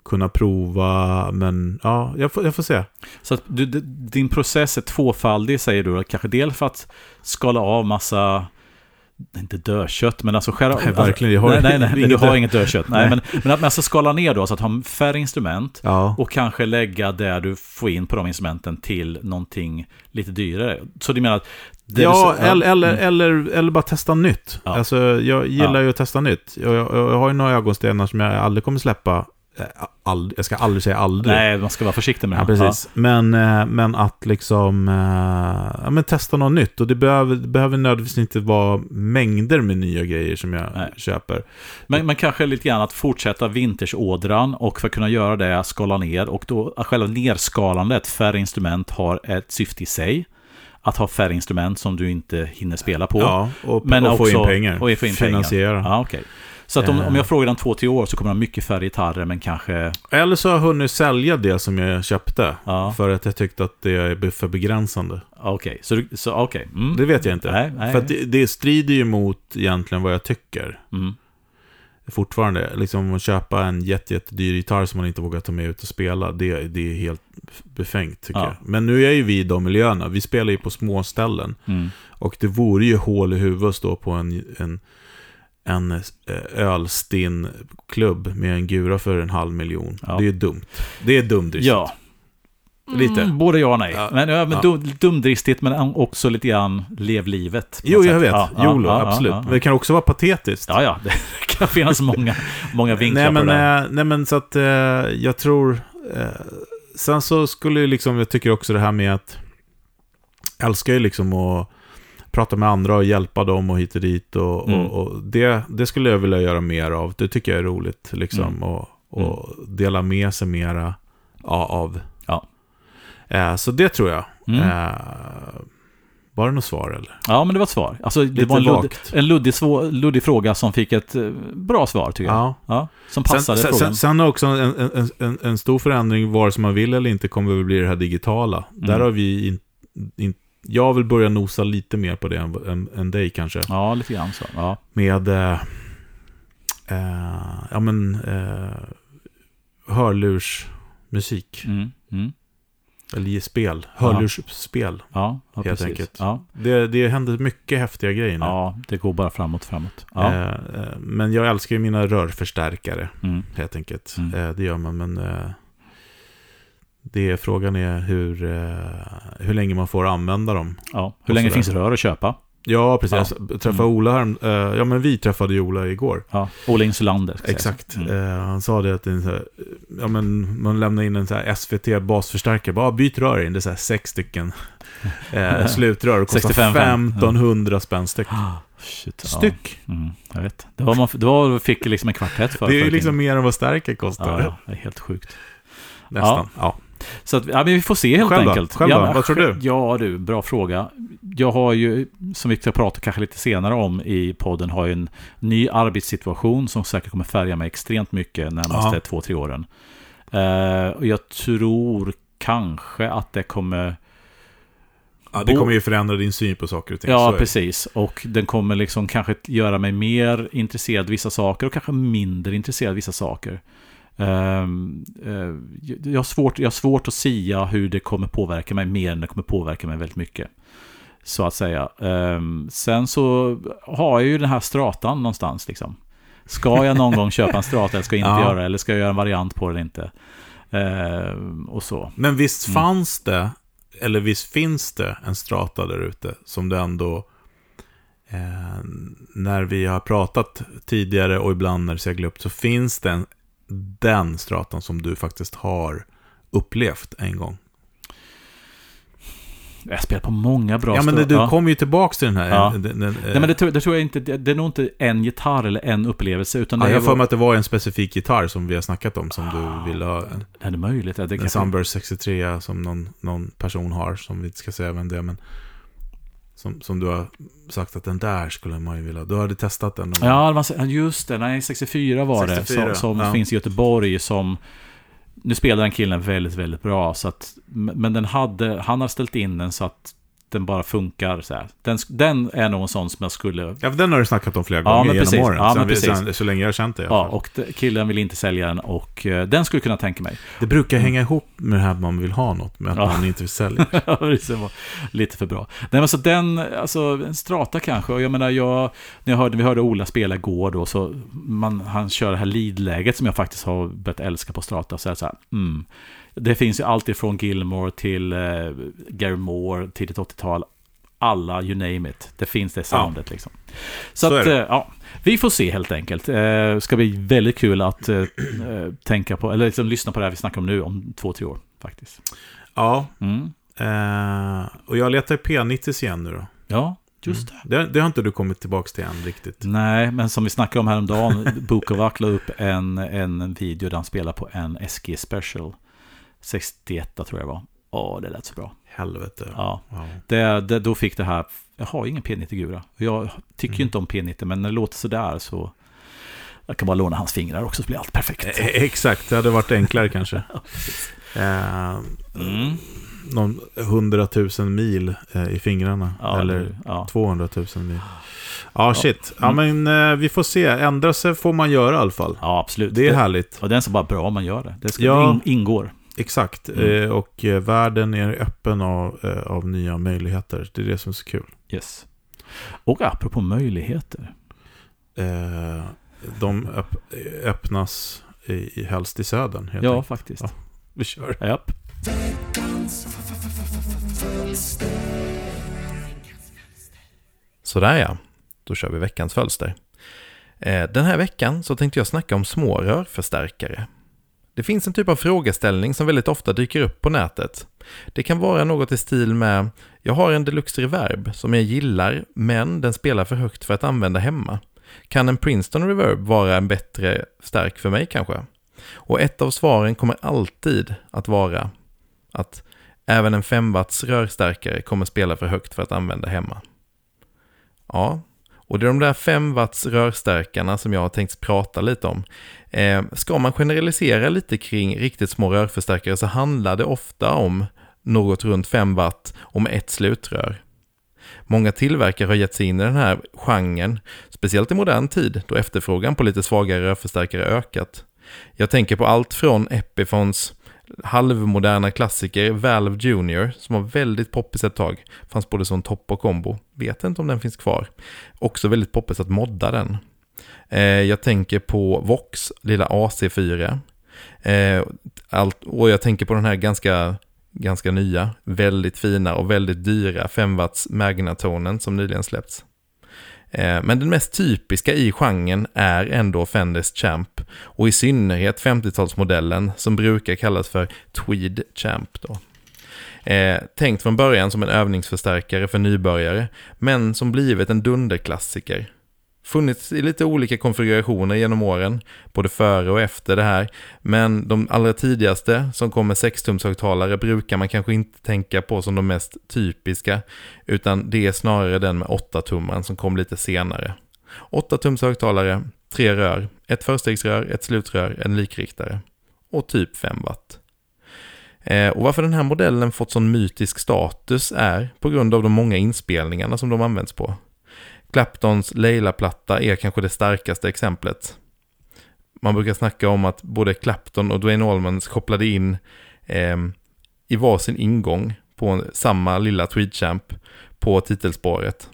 kunna prova, men ja, jag får, jag får se. Så du, din process är tvåfaldig säger du. Kanske dels för att skala av massa, inte dödkött, men alltså skära Nej, verkligen, jag har nej, nej, nej, du har inget dödkött. Nej, Nej. men, men att man alltså skala ner då, så att ha färre instrument. Ja. Och kanske lägga där du får in på de instrumenten till någonting lite dyrare. Så du menar att... Ja, du, eller, eller, Mm. eller, eller bara testa nytt. Ja. Alltså, jag gillar Ja. ju att testa nytt. Jag, jag, jag har ju några ögonstenar som jag aldrig kommer släppa. Eh, Ald, jag ska aldrig säga aldrig. Nej, man ska vara försiktig med Ja, det. precis. Men, eh, men att liksom eh, ja, men testa något nytt. Och det behöver, det behöver nödvändigtvis inte vara mängder med nya grejer som jag Nej. köper. Men, men kanske lite grann att fortsätta vintersådran och för att kunna göra det skala ner och då själva nerskalandet, färre instrument har ett syfte i sig. Att ha färre instrument som du inte hinner spela på. Ja, och, Men och få in också- pengar. och få in pengar. Finansiera. Ja, okej. Så att om, Eh. om jag frågar om två, tre år så kommer de ha mycket färre gitarrer men kanske... Eller så har jag hunnit sälja det som jag köpte. Ja, För att jag tyckte att det är för begränsande. okej. Så, du- så okej. Mm. Det vet jag inte. Nej, nej. För det, det strider ju mot egentligen vad jag tycker. Mm. Fortfarande, liksom att köpa en jätte, jättedyr gitarr som man inte vågar ta med ut och spela, det, det är helt befängt tycker Ja. jag. Men nu är ju vi i de miljöerna, vi spelar ju på små ställen. Mm. Och det vore ju hål i huvudet att stå på en, en, en eh, ölstinn klubb med en gura för en halv miljon. Ja. Det är dumt. Det är dumdristigt. Ja. Lite. Mm, både ja och nej. Ja. Men, ja, men Ja. dum, dumdristigt men också lite grann lev livet. Jo, jag sätt. vet. Ja, ja, Jolo, ja, ja, absolut. ja, Men det kan också vara patetiskt. Ja, ja. Det kan finnas många, många vinklar nej, men, på det eh, nej, men så att eh, jag tror... Eh, sen så skulle ju liksom, jag tycker också det här med att... Jag älskar ju liksom att prata med andra och hjälpa dem och hit och dit. Och, Mm. och, och det, det skulle jag vilja göra mer av. Det tycker jag är roligt. Liksom, Mm. och, och dela med sig mera ja, av. Ja. Eh, så det tror jag. Mm. Eh, var det något svar eller? Ja, men det var ett svar. Alltså, det Lite var en, ludd, en luddig, svår, luddig fråga som fick ett eh, bra svar, tycker jag. Ja. Ja, som passade sen, frågan. sen, sen har också en, en, en, en stor förändring, vare sig man vill eller inte, kommer väl bli det här digitala. Där har vi in, in, jag vill börja nosa lite mer på det än, än, än dig kanske. Ja, lite grann så. Ja. Med, eh, eh, ja men, eh, hörlursmusik. Mm, mm. Eller spel. Hörlursspel. Ja, ja Helt precis. enkelt. Ja. Det, det händer mycket häftiga grejer nu. ja, det går bara framåt, framåt. Ja. Eh, eh, men jag älskar ju mina rörförstärkare. Mm. helt enkelt. Mm. Eh, det gör man, men eh, det, frågan är hur, eh, hur länge man får använda dem. ja. Hur länge finns rör att köpa? Ja, precis. Ja. Jag träffade Mm. Ola här, eh, ja men vi träffade ju Ola igår. Ja. Ola Insulander. Exakt. Mm. Eh, han sa det att här, ja, men man lämnar in en så SVT basförstärkare, bara byt rör in, det är så här sex stycken eh, slutrör, det kostar 65. 1500 spänn styck. Ah, Shit, ja. Styck! Mm, jag vet. Det var man, det var, fick liksom en kvartett för. Det är ju liksom mer än vad stärker kostar. Ja, ja, det är helt sjukt. Nästan. Ja. Så att, ja, men vi får se helt Själv då? enkelt. Själv då? ja, men Vad tror du? Ja du, bra fråga. Jag har ju, som vi ska prata kanske lite senare om i podden, har ju en ny arbetssituation som säkert kommer färga mig extremt mycket närmaste Ja. två, tre åren. Eh, och jag tror kanske att det kommer... ja, det kommer ju förändra din syn på saker och ting. Ja, precis. Och den kommer liksom kanske göra mig mer intresserad av vissa saker och kanske mindre intresserad av vissa saker. Ehm, eh, jag, har svårt, jag har svårt att sia hur det kommer påverka mig mer än det kommer påverka mig väldigt mycket. Så att säga. Um, sen så har jag ju den här stratan någonstans liksom. Ska jag någon gång köpa en strata eller ska jag inte Ja. göra det? Eller ska jag göra en variant på det eller inte? Ehm, och så. Men visst Mm. fanns det, eller visst finns det en strata där ute som det ändå, eh, när vi har pratat tidigare och ibland när det seglar upp, så finns det en, den stratan som du faktiskt har upplevt en gång. Jag spelar på många bra Ja, men det, du ja. kommer ju tillbaka till den här. Ja. Den, den, Nej men det tror, det tror jag inte, det, är nog inte en gitarr eller en upplevelse utan ja, jag har för mig att det var en specifik gitarr som vi har snackat om, som Ah. du ville ha. En, Är det möjligt? Ja, det en kanske- Sunburst 63 som någon, någon person har, som vi inte ska säga vem det är, men som, som du har sagt att den där skulle man ju vilja. Du hade testat den. Ja, just det. Nej, 64 var 64, det. Som, som ja. finns i Göteborg som... Nu spelar den killen väldigt, väldigt bra. Så att, men den hade, han har ställt in den så att den bara funkar så här. Den, den är en sån som jag skulle... Ja, för den har du snackat om flera Ja, gånger men genom precis. åren. Ja, men precis. sen, så länge jag har känt det. alla Ja, och killen vill inte sälja den och eh, den skulle kunna tänka mig. Det brukar hänga ihop med det här att man vill ha något, med att Ja. man inte vill sälja. Ja, det var lite för bra. Nej, men så den, alltså en strata kanske. Och jag menar, jag, när jag hörde, vi hörde Ola spela igår då, så man, han kör det här lead-läget som jag faktiskt har börjat älska på strata. Så, här, så här, mm. Det finns ju allt ifrån Gilmore till eh, Gary Moore, tidigt 80-tal. Alla, you name it. Det finns det soundet liksom. Så, Så att, eh, ja, vi får se helt enkelt. Eh, ska bli väldigt kul att eh, eh, tänka på, eller liksom lyssna på det här vi snackar om nu om två, tre år faktiskt. Ja, Mm. eh, och jag letar i P90 igen nu då. Ja, just det. Det, det har inte du kommit tillbaka till än riktigt. Nej, men som vi snackade om häromdagen, Bukovac la upp en, en video där han spelar på en SG Special 61 tror jag det var. Åh, det lät så bra. Helvete. Ja, Ja. det, det, då fick det här, jag har ingen P90-gura. Jag tycker ju Mm. inte om P90, men när det låter sådär så jag kan bara låna hans fingrar också så blir allt perfekt. Eh, Exakt, det hade varit enklare kanske. Eh, Mm. någon hundratusen mil eh, i fingrarna. Ja, eller ja. 200 000 mil. Ja, shit. Ja, men eh, vi får se. Ändra sig får man göra i alla fall. ja, absolut. Det är härligt. Och den är så bara bra om man gör det. Det ska, Ja. in, ingår. Exakt. Mm. Eh, och eh, världen är öppen av, eh, av nya möjligheter. Det är det som är så kul. Yes. Och apropå möjligheter. Eh, de öpp, öppnas i, i, helst i södern. Helt Ja, enkelt. faktiskt. Ja. Vi kör. Japp. Sådär ja, då kör vi veckans fölster. Eh, Den här veckan så tänkte jag snacka om små rörförstärkare. Det finns en typ av frågeställning som väldigt ofta dyker upp på nätet. Det kan vara något i stil med Jag har en Deluxe Reverb som jag gillar, men den spelar för högt för att använda hemma. Kan en Princeton Reverb vara en bättre stärk för mig kanske? Och ett av svaren kommer alltid att vara att även en 5 watts rörstärkare kommer spela för högt för att använda hemma. Ja, och det är de där 5 watts rörstärkarna som jag har tänkt prata lite om. Eh, ska man generalisera lite kring riktigt små rörförstärkare så handlar det ofta om något runt 5 watt och med ett slutrör. Många tillverkare har gett sig in i den här genren, speciellt i modern tid då efterfrågan på lite svagare rörförstärkare ökat. Jag tänker på allt från Epiphones halvmoderna klassiker Valve Junior som var väldigt poppis ett tag. Fanns både som topp och kombo. Vet inte om den finns kvar. Också väldigt poppis att modda den. Eh, jag tänker på Vox lilla AC4. Eh, allt, och jag tänker på den här ganska, ganska nya, väldigt fina och väldigt dyra 5 watts Magnatonen som nyligen släppts. Eh, men den mest typiska i genren är ändå Fenders Champ och i synnerhet 50-talsmodellen som brukar kallas för Tweed Champ. Då. Eh, tänkt från början som en övningsförstärkare för nybörjare men som blivit en dunderklassiker. Funnits i lite olika konfigurationer genom åren, både före och efter det här. Men de allra tidigaste som kom med 6-tumshögtalare brukar man kanske inte tänka på som de mest typiska, utan det är snarare den med 8-tummaren som kom lite senare. 8 tums högtalare, tre rör, ett förstegsrör, ett slutrör, en likriktare och typ 5 watt. Eh, och varför den här modellen fått sån mytisk status är på grund av de många inspelningarna som de används på. Claptons Leila-platta är kanske det starkaste exemplet. Man brukar snacka om att både Clapton och Dwayne Allmans kopplade in eh, i varsin ingång på samma lilla Tweedchamp på titelspåret.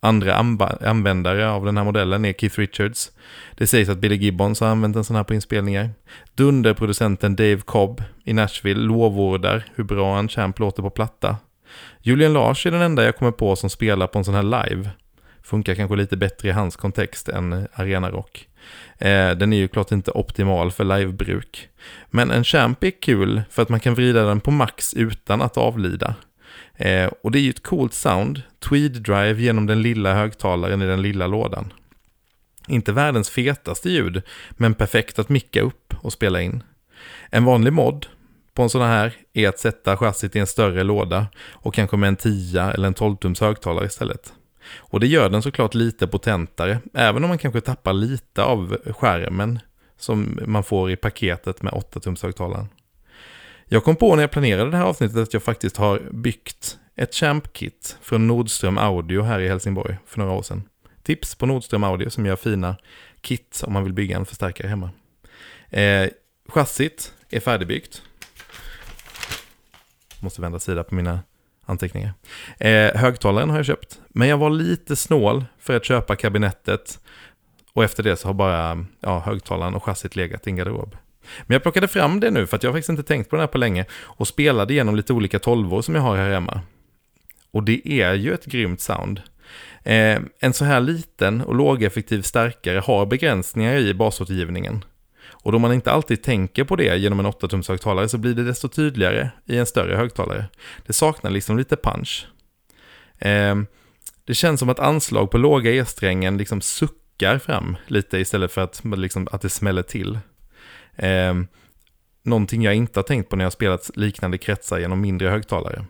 Andra användare av den här modellen är Keith Richards. Det sägs att Billy Gibbons har använt en sån här på inspelningar. Dunderproducenten Dave Cobb i Nashville lovordar hur bra en Champ låter på platta. Julian Lars är den enda jag kommer på som spelar på en sån här live. Funkar kanske lite bättre i hans kontext än arenarock. Eh, den är ju klart inte optimal för livebruk. Men en Champ är kul för att man kan vrida den på max utan att avlida. Eh, och det är ju ett coolt sound, tweed drive genom den lilla högtalaren i den lilla lådan. Inte världens fetaste ljud, men perfekt att micka upp och spela in. En vanlig mod på en sån här är att sätta chassit i en större låda och kanske med en 10 eller en 12-tums högtalare istället. Och det gör den såklart lite potentare, även om man kanske tappar lite av skärmen som man får i paketet med 8-tums högtalaren. Jag kom på när jag planerade det här avsnittet att jag faktiskt har byggt ett Champ-kit från Nordström Audio här i Helsingborg för några år sedan. Tips på Nordström Audio som gör fina kit om man vill bygga en förstärkare hemma. Eh, chassit är färdigbyggt. Måste vända sida på mina anteckningar. Eh, högtalaren har jag köpt, men jag var lite snål för att köpa kabinettet. Och efter det så har bara ja, högtalaren och chassit legat i en garderob. Men jag plockade fram det nu för att jag har faktiskt inte tänkt på den här på länge och spelade igenom lite olika tolvor som jag har här hemma. Och det är ju ett grymt sound. Eh, en så här liten och lågeffektiv stärkare har begränsningar i basåtergivningen. Och då man inte alltid tänker på det genom en 8-tums högtalare så blir det desto tydligare i en större högtalare. Det saknar liksom lite punch. Eh, det känns som att anslag på låga E-strängen liksom suckar fram lite istället för att, liksom, att det smäller till. Eh, någonting jag inte har tänkt på när jag spelat liknande kretsar genom mindre högtalare.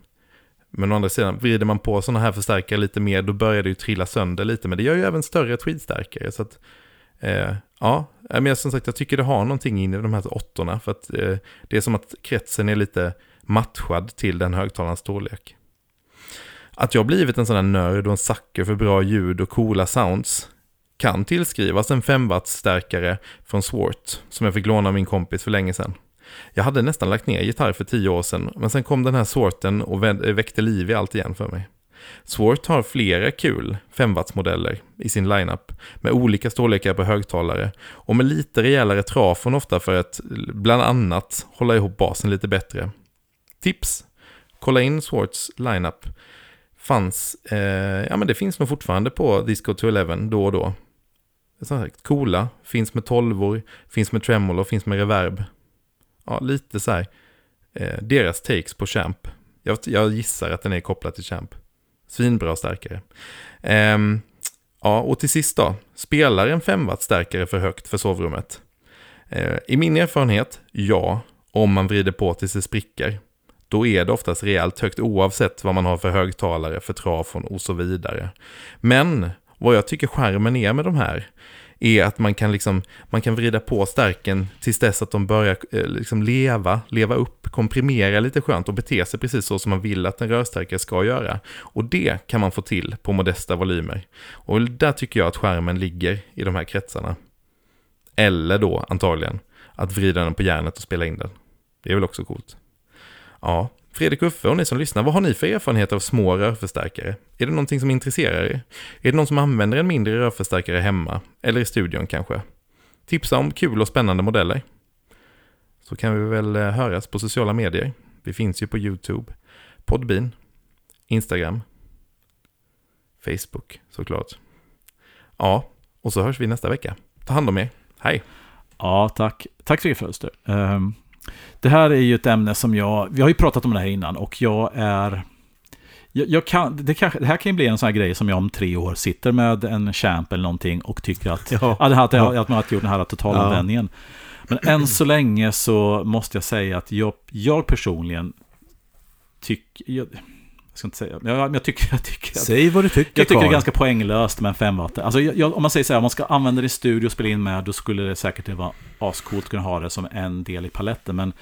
Men å andra sidan, vrider man på sådana här förstärkare lite mer, då börjar det ju trilla sönder lite. Men det gör ju även större tweedstärkare. Så att, eh, ja, eh, men som sagt, jag tycker det har någonting in i de här åttorna. För att eh, det är som att kretsen är lite matchad till den högtalarens storlek. Att jag blivit en sån här nörd och en sucker för bra ljud och coola sounds kan tillskrivas en 5 stärkare från Swart som jag fick låna av min kompis för länge sedan. Jag hade nästan lagt ner gitarr för tio år sedan, men sen kom den här Swarten och väckte liv i allt igen för mig. Swart har flera kul 5 modeller i sin lineup med olika storlekar på högtalare och med lite rejälare trafon ofta för att bland annat hålla ihop basen lite bättre. Tips! Kolla in Swarts lineup. Fanns, eh, ja men det finns nog fortfarande på Disco 211 då och då. Som sagt, coola, finns med tolvor, finns med tremolo, finns med reverb ja, lite så här, eh, deras takes på Champ. Jag, jag, gissar att den är kopplad till Champ. Svinbra stärkare. Ehm, ja, och till sist då, spelar en 5 watt stärkare för högt för sovrummet? Ehm, I min erfarenhet, ja, om man vrider på tills det spricker. Då är det oftast rejält högt oavsett vad man har för högtalare, för trafon och så vidare. Men vad jag tycker skärmen är med de här är att man kan, liksom, man kan vrida på stärken tills dess att de börjar eh, liksom leva, leva upp, komprimera lite skönt och bete sig precis så som man vill att en rörstärkare ska göra. Och det kan man få till på modesta volymer. Och där tycker jag att skärmen ligger i de här kretsarna. Eller då antagligen att vrida den på järnet och spela in den. Det är väl också coolt. Ja, Fredrik Uffe och ni som lyssnar, vad har ni för erfarenhet av små rörförstärkare? Är det någonting som intresserar er? Är det någon som använder en mindre rörförstärkare hemma? Eller i studion kanske? Tipsa om kul och spännande modeller. Så kan vi väl eh, höras på sociala medier. Vi finns ju på YouTube, Podbean, Instagram, Facebook såklart. Ja, och så hörs vi nästa vecka. Ta hand om er. Hej! Ja, tack. Tack så mycket Fölster. Um... Det här är ju ett ämne som jag, vi har ju pratat om det här innan och jag är, jag, jag kan, det, kanske, det här kan ju bli en sån här grej som jag om tre år sitter med en champ eller någonting och tycker att, ja. att, att, att, att man har gjort den här totalanvändningen. Ja. Men än så länge så måste jag säga att jag, jag personligen tycker, jag ska inte säga, jag, jag tycker, jag tycker att, Säg vad du tycker Jag tycker det är ganska poänglöst med en 5 watt. Alltså jag, om man säger så här, om man ska använda det i studio och spela in med, då skulle det säkert vara ascoolt att kunna ha det som en del i paletten. Men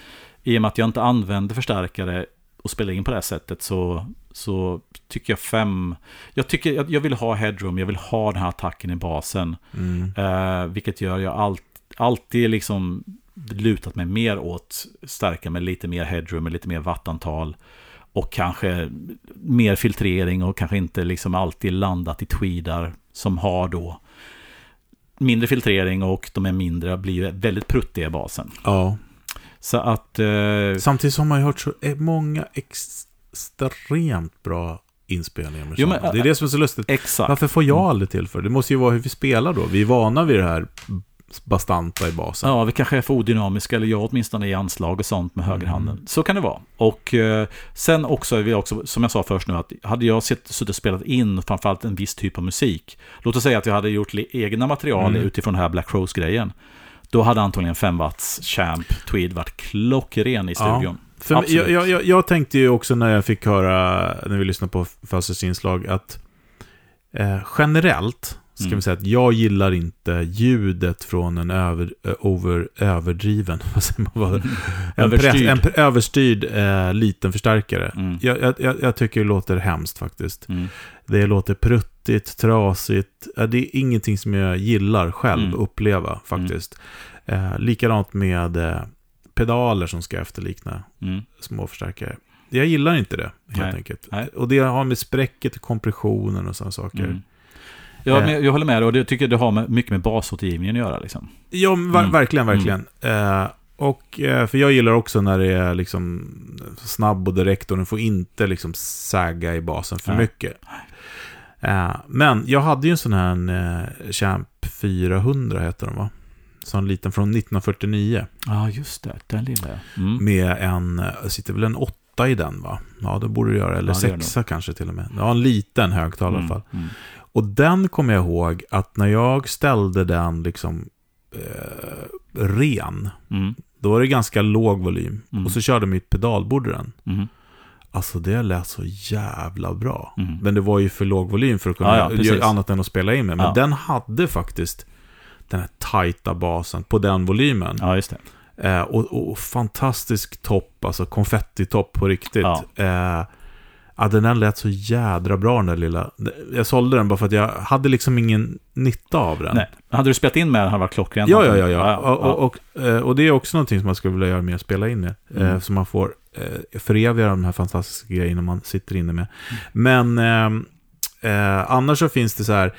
i och med att jag inte använder förstärkare och spelar in på det här sättet så, så tycker jag fem... Jag, tycker, jag, jag vill ha headroom, jag vill ha den här attacken i basen. Mm. Eh, vilket gör jag allt, alltid liksom lutat mig mer åt stärka med lite mer headroom, med lite mer wattantal. Och kanske mer filtrering och kanske inte liksom alltid landat i tweedar som har då mindre filtrering och de är mindre, blir väldigt pruttiga i basen. Ja. Så att... Eh, Samtidigt har man ju hört så många extremt bra inspelningar med Jo, men, Det är det som är så lustigt. exakt. Varför får jag aldrig till för? Det måste ju vara hur vi spelar då. Vi är vana vid det här bastanta i basen. Ja, vi kanske är för odynamiska, eller jag åtminstone i anslag och sånt med högerhanden. Mm. Så kan det vara. Och eh, sen också, är vi också, som jag sa först nu, att hade jag sett, suttit och spelat in framförallt en viss typ av musik, låt oss säga att jag hade gjort egna material Mm. utifrån den här Black Rose-grejen, då hade antagligen 5 watts Champ Tweed varit klockren i Ja. studion. För Absolut. jag, jag, jag, jag tänkte ju också när jag fick höra, när vi lyssnade på Fasters inslag, att eh, generellt ska Mm. vi säga att jag gillar inte ljudet från en över, over, överdriven, vad säger man, en, Överstyrd. press, en överstyrd eh, liten förstärkare. Mm. Jag, jag, jag tycker det låter hemskt faktiskt. Mm. Det låter pruttigt, trasigt. Det är ingenting som jag gillar själv Mm. uppleva faktiskt. Eh, likadant med eh, pedaler som ska efterlikna Mm. små förstärkare. Jag gillar inte det, helt Nej. enkelt. Nej. Och det har med spräcket och kompressionen och sådana saker. Mm. Ja, Eh. jag håller med dig och det tycker jag det har med, mycket med basåtergivningen att göra. Liksom. Ja, ver- Mm. verkligen, verkligen. Eh, och, eh, för jag gillar också när det är liksom snabb och direkt och den får inte liksom säga i basen för Nej. mycket. Eh, men jag hade ju en sån här eh, Champ 400, heter den va? Sån liten från 1949. Ja, just det. Den lilla. Mm. Med en, sitter väl en åtta i den va? Ja, det borde det göra. Eller Ja, sexa kanske till och med. Ja, en liten högtalare i alla fall. Mm. Och den kommer jag ihåg att när jag ställde den liksom eh, ren, Mm. då var det ganska låg volym. Mm. Och så körde mitt pedalbord i den. Mm. Alltså det lät så jävla bra. Mm. Men det var ju för låg volym för att kunna Ja, ja, göra annat än att spela in med. Men Ja. den hade faktiskt den här tajta basen på den volymen. Ja, just det. Eh, och, och fantastisk topp, alltså konfettitopp på riktigt. Eh, ja, den där lät så jädra bra den där lilla. Jag sålde den bara för att jag hade liksom ingen nytta av den. Nej. Hade du spelat in med den hade det varit klockrent. Ja, ja, ja. ja. Och, och, och, eh, och det är också någonting som man skulle vilja göra mer, spela in med. Mm. Eh, så man får eh, föreviga de här fantastiska grejerna man sitter inne med. Men ehm, eh, annars så finns det så här,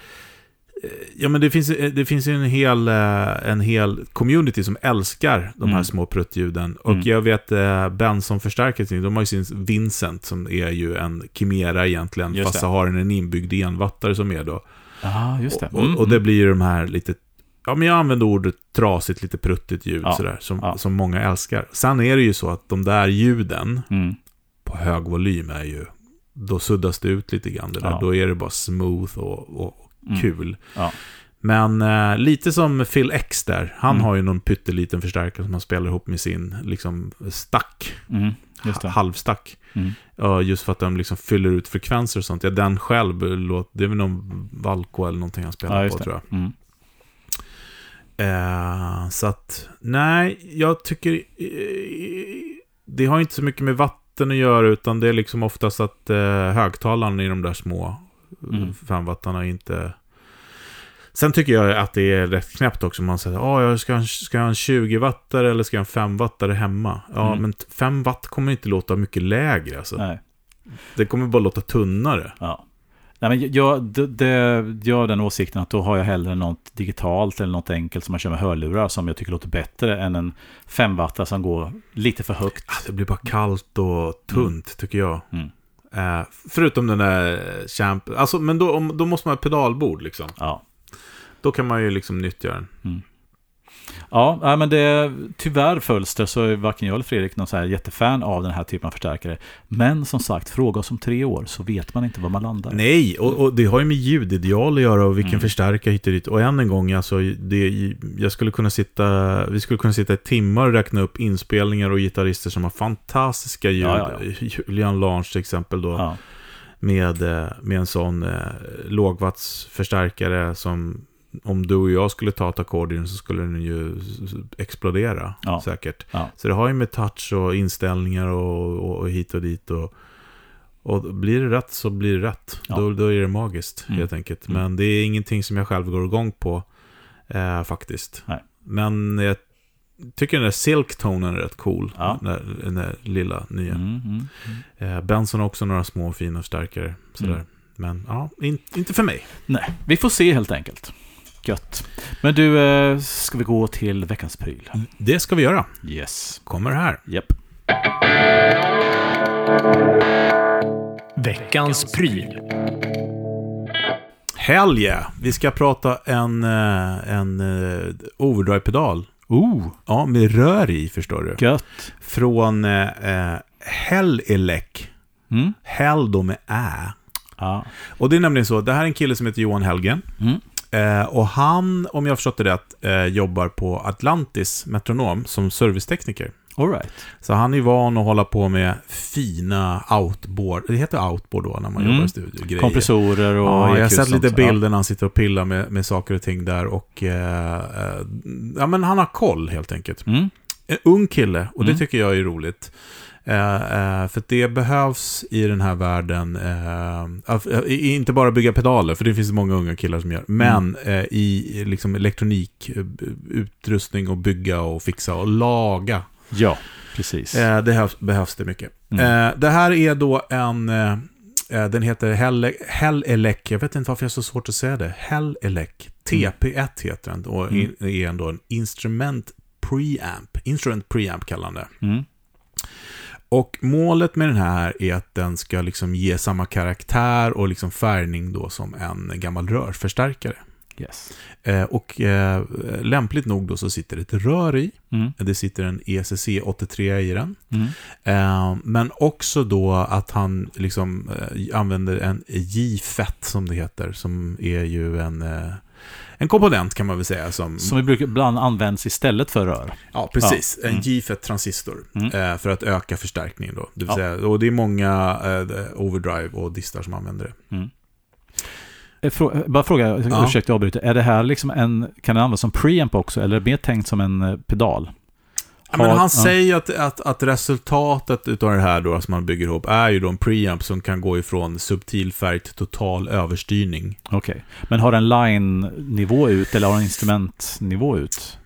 ja men det finns, eh, det finns ju en hel, eh, en hel community som älskar de här Mm. små pruttljuden. Och Mm. jag vet eh, Benson förstärker de har ju sin Vincent som är ju en Chimera egentligen, Just fast det. så har den en inbyggd envattare som är då. Ja, just det. Och, och, och det blir ju de här lite, ja men jag använder ordet trasigt, lite pruttigt ljud Ja, sådär, som, ja. som många älskar. Sen är det ju så att de där ljuden Mm. på hög volym är ju, då suddas det ut lite grann det där. Ja. Då är det bara smooth och, och Mm. Kul. Ja. Men eh, lite som Phil X där, han Mm. har ju någon pytteliten förstärkare som han spelar ihop med sin liksom stack, Mm. Just halvstack. Mm. Just för att de liksom fyller ut frekvenser och sånt. Ja, den själv, det är väl någon Valko eller någonting han spelar Ja, på det. tror jag. Mm. Eh, så att, nej, jag tycker... Eh, det har inte så mycket med vatten att göra, utan det är liksom oftast att eh, högtalaren i de där små Mm. mm. femwattarna inte... Sen tycker jag att det är rätt knäppt också. Man säger, ja, jag ska, ha en- ska jag ha en 20-wattare eller ska jag ha en 5-wattare hemma? Ja, Mm. men 5 watt kommer inte låta mycket lägre. Alltså. Nej. Det kommer bara låta tunnare. Ja. Nej, men jag, det, det, jag har den åsikten att då har jag hellre något digitalt eller något enkelt som man kör med hörlurar som jag tycker låter bättre än en 5 watt som går lite för högt. Ah, Det blir bara kallt och tunt, tycker jag. Mm. Eh, förutom den där champ... Alltså, men då, om, då måste man ha pedalbord liksom. Ja. Då kan man ju liksom nyttja den. Ja, men det, tyvärr följs det så är varken jag eller Fredrik någon så här jättefan av den här typen av förstärkare. Men som sagt, fråga oss om tre år så vet man inte var man landar. Nej, och, och det har ju med ljudideal att göra och vilken Mm. förstärkare hit och dit. Och än en gång, alltså, det, jag skulle kunna sitta, vi skulle kunna sitta i timmar och räkna upp inspelningar och gitarrister som har fantastiska ljud. Ja, ja, Julian Lange till exempel då. Ja, med, eh, med en sån eh, lågvattsförstärkare som om du och jag skulle ta ett ackord i den så skulle den ju explodera Ja. säkert. ja, Så det har ju med touch och inställningar och, och, och hit och dit. Och, och blir det rätt så blir det rätt. Ja. Då, då är det magiskt Mm. helt enkelt. Mm. Men det är ingenting som jag själv går igång på eh, faktiskt. Nej. Men jag tycker den där Silk-tonen är rätt cool. Ja. Den, där, den där lilla nya. Mm, mm, mm. Eh, Benson har också några små fina förstärkare. Sådär. Mm. Men ja, in, inte för mig. Nej, vi får se helt enkelt. Gött. Men du, eh, ska vi gå till veckans pryl? Det ska vi göra. Yes. Kommer här. Japp. Veckans pryl. Hell yeah! Vi ska prata en, eh, en eh, overdrive-pedal. Oh, Ja, med rör i förstår du. gött. Från eh, Hell Elec. Mm. Hell då med Ä. Ja. Och det är nämligen så, det här är en kille som heter Johan Helgen. Mm. Eh, och han, om jag förstått det rätt, eh, jobbar på Atlantis Metronom som servicetekniker. All right. Så han är van att hålla på med fina outboard, det heter outboard då när man Mm. jobbar i studio. Grejer. Kompressorer och Ja, jag har sett lite bilder när han sitter och pillar med, med saker och ting där och eh, eh, ja, men han har koll helt enkelt. Mm. En ung kille och det Mm. tycker jag är roligt. Eh, eh, för det behövs i den här världen, eh, inte bara bygga pedaler, för det finns många unga killar som gör, men Mm. i liksom elektronik, eh, utrustning och bygga och fixa och laga. Ja, precis. Det behövs, det mycket. Mm. Det här är då en, den heter Hell, Hell Elec, jag vet inte varför jag har så svårt att säga det. Hell Elec, TP1 heter den och Mm. är ändå en instrument preamp, instrument preamp kallar han det. Mm. Och målet med den här är att den ska liksom ge samma karaktär och liksom färgning då som en gammal rörförstärkare. Yes. Eh, och eh, lämpligt nog då så sitter ett rör i. Mm. Det sitter en ECC 83 i den. Mm. Eh, men också då att han liksom använder en J-fett som det heter. Som är ju en, en komponent kan man väl säga. Som, Som vi brukar ibland används istället för rör. ja, precis. Ja. En Mm. J-fett-transistor. Mm. Eh, för att öka förstärkningen då. Det Ja. säga, och det är många eh, overdrive och distar som använder det. Mm. Eh, Bara fråga, ursäkta jag avbryter. Är det här liksom en, kan den användas som preamp också? Eller är det mer tänkt som en pedal? Ja, men han ja. säger att, att, att resultatet utav det här då som man bygger ihop är ju då en preamp som kan gå ifrån subtil färg till total överstyrning. Okej. Men har den line-nivå ut eller har den instrumentnivå ut?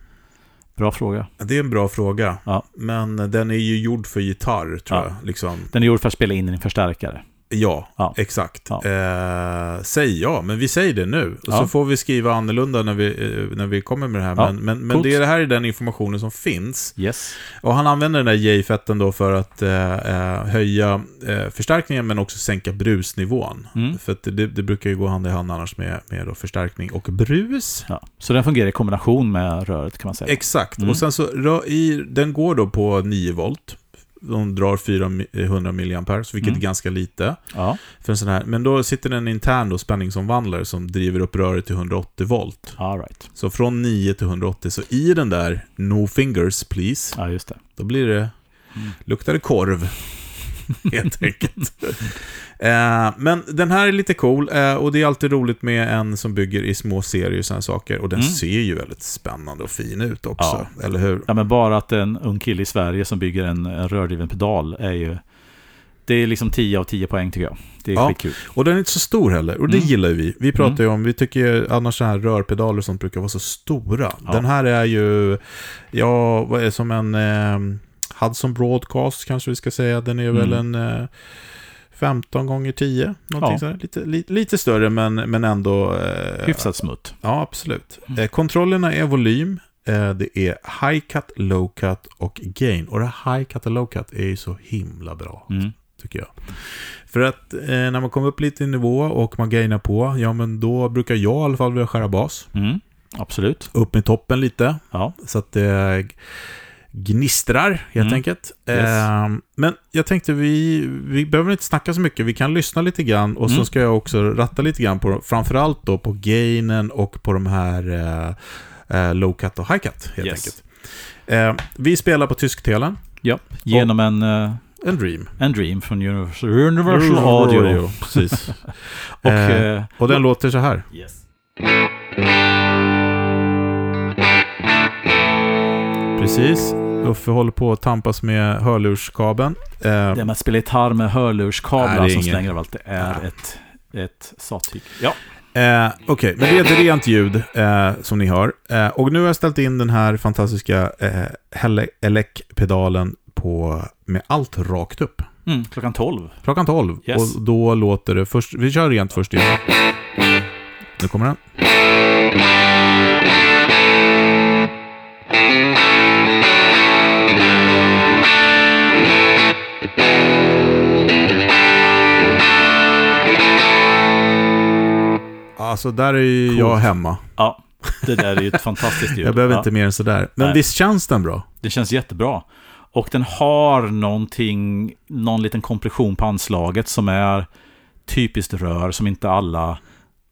Bra fråga. Det är en bra fråga. Ja. Men den är ju gjord för gitarr, tror Ja. jag. Liksom. Den är gjord för att spela in i en förstärkare. Ja, Ja. exakt. Ja. Eh, säg ja, men vi säger det nu. Och Ja. så får vi skriva annorlunda när vi, eh, när vi kommer med det här. Men, men, men coolt. det, är- det här är den informationen som finns. Yes. Och han använder den där J-fetten då för att eh, eh, höja eh, förstärkningen men också sänka brusnivån. Mm. För det, det brukar ju gå hand i hand annars med, med då förstärkning och brus. Så den fungerar i kombination med röret kan man säga. Exakt. Mm. Och sen så, i, den går då på 9 volt. De drar 400 mA, så vilket Mm. är ganska lite. Ja. För en sån här. Men då sitter det en intern då, spänningsomvandlare som driver upp röret till 180 volt. All right. Så från 9 till 180. Så i den där No fingers please, Ja, just det. då blir det, Mm. luktar det korv. Helt enkelt. eh, men den här är lite cool eh, och det är alltid roligt med en som bygger i små serier och sådana saker. Och den Mm. ser ju väldigt spännande och fin ut också. Eller hur? Ja, men bara att en ung kille i Sverige som bygger en, en rördriven pedal är ju... Det är liksom 10 av 10 poäng tycker jag. Det är Ja. skitkul. Och den är inte så stor heller, och det Mm. gillar vi. Vi pratar ju om, vi tycker annars så här rörpedaler och sånt brukar vara så stora. Ja. Den här är ju, ja, vad är som en eh, Hudson Broadcast kanske vi ska säga. Den är väl en Mm. eh, 15 gånger 10, någonting Ja. sådär. Lite, li, lite större men, men ändå... Eh, Hyfsat smutt. Ja, absolut. Mm. Eh, kontrollerna är volym, eh, det är high cut, low cut och gain. Och det high cut och low cut är ju så himla bra Mm. tycker jag. För att eh, när man kommer upp lite i nivå och man gainar på, ja men då brukar jag i alla fall vilja skära bas. Mm. Absolut. Upp med toppen lite, Ja. så att det gnistrar helt Mm. enkelt. Yes. Eh, men jag tänkte vi, vi behöver inte snacka så mycket, vi kan lyssna lite grann och så Mm. ska jag också ratta lite grann på, framförallt då på gainen och på de här eh, eh, low cut och high cut helt Yes. enkelt. Eh, vi spelar på tysktelen, ja. Genom en, eh, en Dream. en Dream från Universal, Universal Audio. Precis. Och... Eh, eh, och den låter så här. yes. Precis. Uffe håller på att tampas med hörlurskabeln. Eh, Det med att spela gitarr med hörlurskablar som ingen- slänger överallt, det är Nej. ett, ett sattyg. Ja. Eh, Okej, men det är ett rent ljud eh, som ni hör. Eh, och nu har jag ställt in den här fantastiska eh, Elec-pedalen på, med allt rakt upp. Mm, klockan 12. Klockan 12. Yes. Och då låter det först... Vi kör rent först igen. Nu kommer den. Alltså, där är ju Coolt. jag hemma. Ja, det där är ju ett fantastiskt ljud. Jag behöver ja. inte mer än sådär. Men Nej. visst känns den bra? Det känns jättebra. Och den har någonting, någon liten kompression på anslaget som är typiskt rör som inte alla,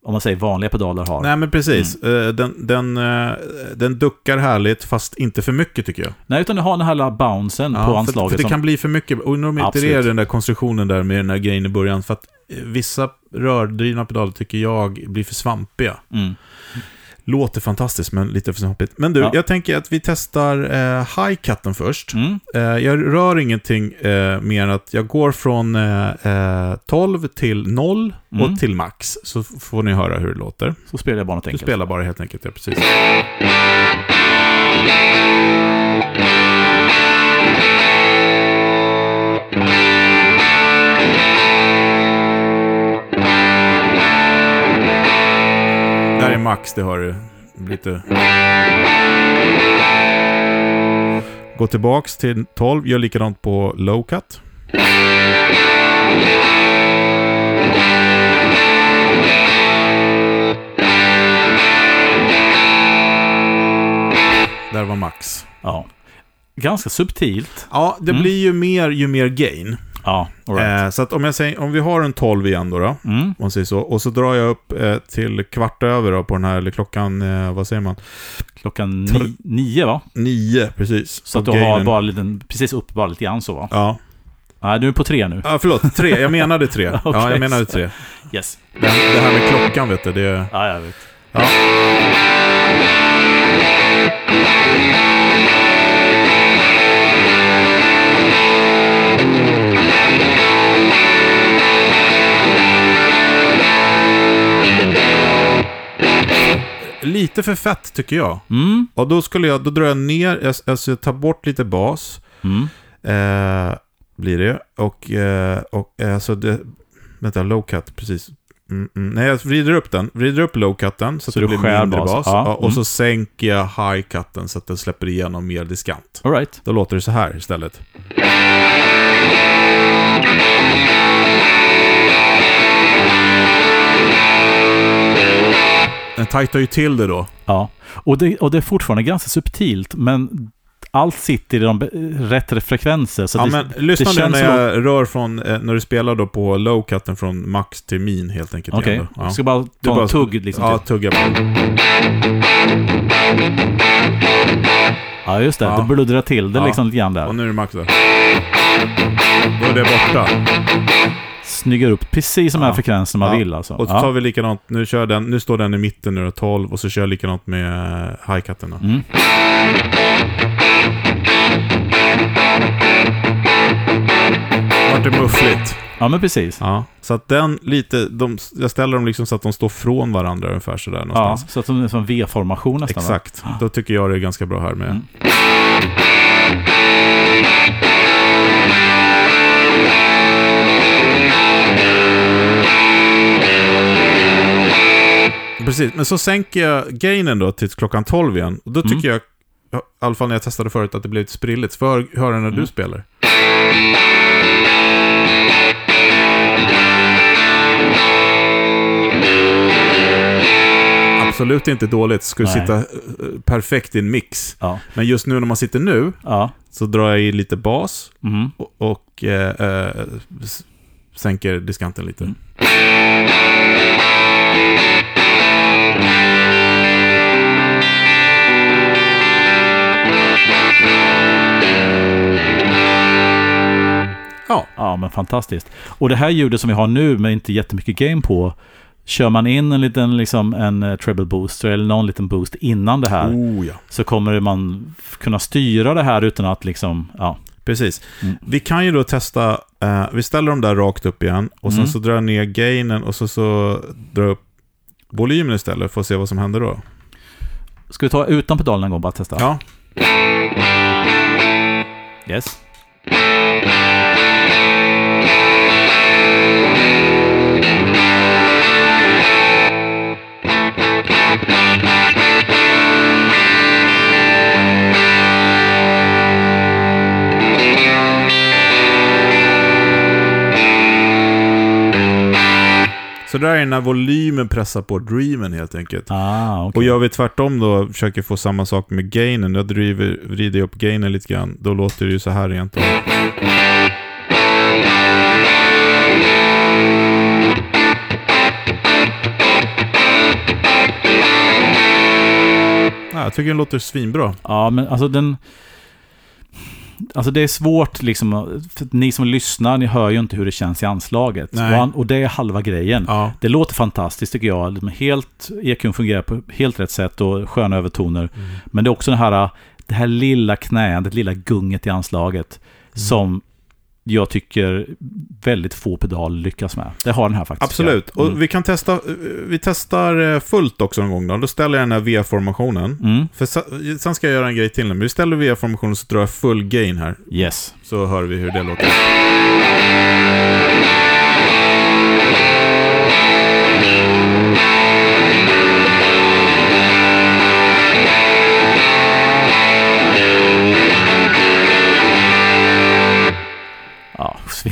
om man säger vanliga pedaler har. Nej, men precis. Eh, Den, den, eh, den duckar härligt, fast inte för mycket tycker jag. Nej, utan den har den här bouncen Ja, på för, anslaget. för det som, kan bli för mycket. Och undrar om inte det är den där konstruktionen där med den där grejen i början. För att eh, vissa rördrivna pedaler tycker jag blir för svampiga. mm. Låter fantastiskt, men lite för svampigt. Men du, Ja. jag tänker att vi testar eh, high-cutten först. Mm. Eh, jag rör ingenting eh, mer än att jag går från eh, eh, 12 till 0 Mm. och till max. Så får ni höra hur det låter. Så spelar jag bara något Du enkelt. spelar bara helt enkelt, ja precis. Max, det har du. Lite... Gå tillbaks till 12, gör likadant på low cut. Där var max. Ja. Ganska subtilt. Ja, det Mm. blir ju mer ju mer gain. Ja, right. Eh, så att om, jag säger, om vi har en 12 igen då, då Mm. man säger så, och så drar jag upp eh, till kvart över då, på den här, eller klockan, eh, vad säger man? Klockan ni, nio va? 9, precis. Så att du Och har gainen- bara liten, precis upp bara lite grann så va? Ja. Nej, du är på tre nu. ja, förlåt, tre. Jag menade tre. Ja, Okej. jag menade tre. Yes. Det, det här med klockan, vet du, det... Ja, jag vet. Ja. Lite för fett tycker jag. Mm. Och då skulle jag, då drar jag ner, alltså jag tar bort lite bas. Mm. Eh, blir det. Och, eh, och alltså det, vänta, low cut, precis. Mm, mm. Nej, jag vrider upp den. Vrider upp low cutten så, Så att det blir mindre bas. bas. Ja, och mm. så sänker jag high cutten så att den släpper igenom mer diskant. All right. Då låter det så här istället. Tajtar ju till det då. Ja. Och det, och det är fortfarande ganska subtilt, men allt sitter i de rätt frekvenser. Så ja, det, men lyssna det nu när jag rör från, eh, när du spelar då på low cutten från max till min helt enkelt. Okej, då. jag ska bara Du ta bara- en tugg liksom. Ja, till. tugga på. Ja, just det. Ja. Det bluddrar till det Ja. liksom lite grann där. Och nu är det max då. Då är det borta. Snyggar upp precis de här Ja. frekvenserna man Ja. vill alltså. Och så ja. tar vi likadant, nu, kör den, nu står den i mitten nu då, 12, och så kör jag likadant med eh, high-cutten då. Mm. Vart det muffligt. ja, men precis. Ja. Så att den lite, de, jag ställer dem liksom så att de står från varandra ungefär sådär Ja, någonstans. så att de är som V-formation nästan. va? Exakt. Då tycker jag det är ganska bra här med. Mm. Precis, men så sänker jag gainen då till klockan 12 igen. Och då Mm. tycker jag, i alla fall när jag testade förut, att det blev lite sprilligt. För höra när du Mm. spelar. Absolut inte dåligt. Skulle Nej. sitta eh, perfekt i en mix. Ja. Men just nu när man sitter nu, ja. så drar jag i lite bas Mm. och, och eh, eh, sänker diskanten lite. Mm. Ja, Ja, men fantastiskt. Och det här ljudet som vi har nu med inte jättemycket game på, kör man in en liten liksom en eh, treble booster eller någon liten boost innan det här, oh ja. så kommer man kunna styra det här utan att liksom, ja. Precis. Mm. Vi kan ju då testa, eh, vi ställer dem där rakt upp igen och sen Mm. så drar jag ner gainen och så, så drar jag upp volymen istället, för att se vad som händer då. Ska vi ta utan pedalen en gång bara testa? Ja. Yes. Så där är när volymen pressar på dreamen helt enkelt. Ah, okej. Och gör vi tvärtom då, försöker få samma sak med gainen. Jag driver, vrider upp gainen lite grann. Då låter det ju så här egentligen. Ja, jag tycker den låter svinbra. Ja, men alltså den... Alltså det är svårt liksom, ni som lyssnar, ni hör ju inte hur det känns i anslaget. Och, han, och det är halva grejen. Ja. Det låter fantastiskt tycker jag. Liksom Helt, EQn fungerar på helt rätt sätt och sköna övertoner. Mm. Men det är också den här, det här lilla knäandet, lilla gunget i anslaget. Mm. Som jag tycker väldigt få pedaler lyckas med. Det har den här faktiskt. Absolut. Mm. Och vi kan testa, vi testar eh, fullt också någon gång då. Då ställer jag den här V-formationen. Mm. För se- sen ska jag göra en grej till. Men vi ställer V-formationen så drar jag full gain här. Yes. Så hör vi hur det låter.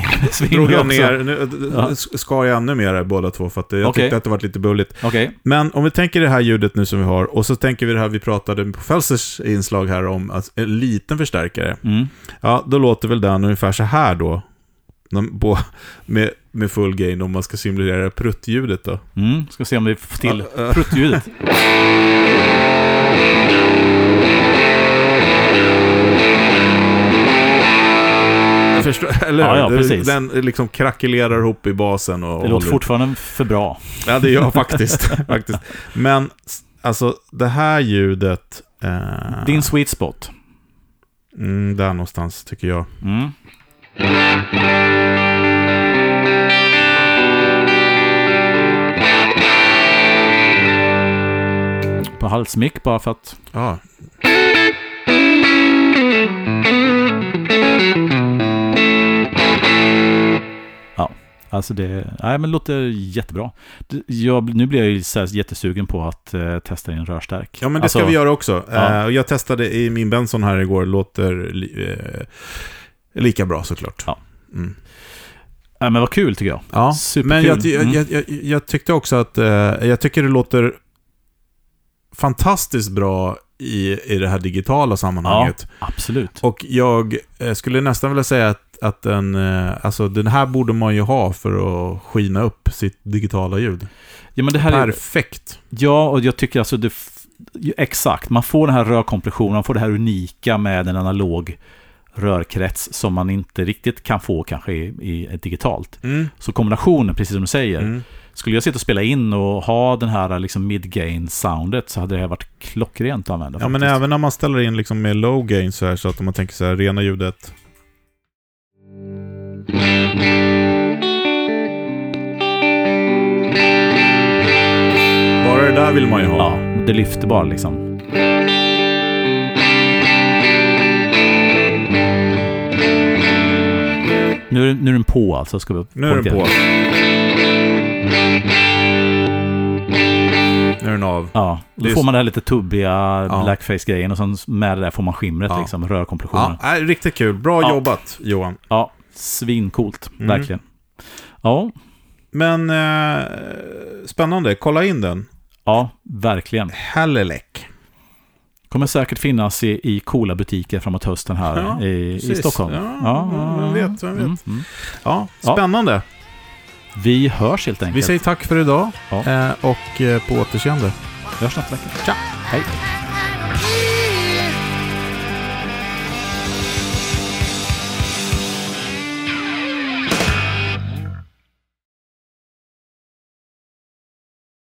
Ja, svin, svin Drog jag ner, nu Ja. skar jag ännu mer här båda två för att jag Okej. tyckte att det var lite bulligt. Okej. Men om vi tänker det här ljudet nu som vi har och så tänker vi det här vi pratade på Felsers inslag här om att en liten förstärkare. Mm. Ja, då låter väl den ungefär så här då. På, med, med full gain om man ska simulera pruttljudet då. Mm. Ska se om vi får till ja. pruttljudet. Förstår, eller Ja, ja, precis. Den liksom krackelerar ihop i basen och Det låter fortfarande för bra. Ja, det gör faktiskt. faktiskt. Men alltså det här ljudet... Eh, Din sweet spot. mm, där någonstans tycker jag. Mm. På halsmick bara för att... Ja. Alltså det... Nej men låter jättebra. Jag, nu blir jag ju så jättesugen på att eh, testa en rörstärk. ja, men det alltså, ska vi göra också. ja. Eh, jag testade i min Benson här igår, låter eh, lika bra såklart. Ja. Mm. Nej men vad kul tycker jag. Ja, Superkul. men jag, jag, Mm. jag, jag, jag tyckte också att, eh, jag tycker det låter fantastiskt bra i, i det här digitala sammanhanget. Absolut. Och jag eh, skulle nästan vilja säga att, att den, eh, alltså, den här borde man ju ha för att skina upp sitt digitala ljud. Ja men det här är... Perfekt. Ja, och jag tycker alltså det... Exakt, man får den här rörkompressionen, man får det här unika med en analog rörkrets som man inte riktigt kan få kanske i, i digitalt. Mm. Så kombinationen, precis som du säger, Mm. skulle jag sitta och spela in och ha den här liksom mid-gain soundet så hade det här varit klockrent att använda. Ja, men faktiskt. även när man ställer in liksom med low gain så här, så att om man tänker så här, rena ljudet. Bara det där vill man ju ha. Ja, det lyfter bara liksom. Nu nu är den på alltså, ska vi Nu är den på. Nu är den av. Ja, då får man det här lite tubbiga Ja. blackface-grejen och sen med det där får man skimret Ja. liksom, rörkompressionen. Ja, nej, riktigt kul. Bra Ja. jobbat Johan. Ja, svincoolt, Mm. verkligen. Ja, Men eh, spännande. Kolla in den. ja, verkligen. Hellelek. Kommer säkert finnas i, i coola butiker framåt hösten här Ja, i, i. Stockholm. Ja, vem vet, vem vet. Mm, mm. Ja, Ja. spännande. Vi hörs helt enkelt. Vi säger tack för idag Ja. eh, och eh, på återseende. Vi hörs nästa vecka. Tja! Hej!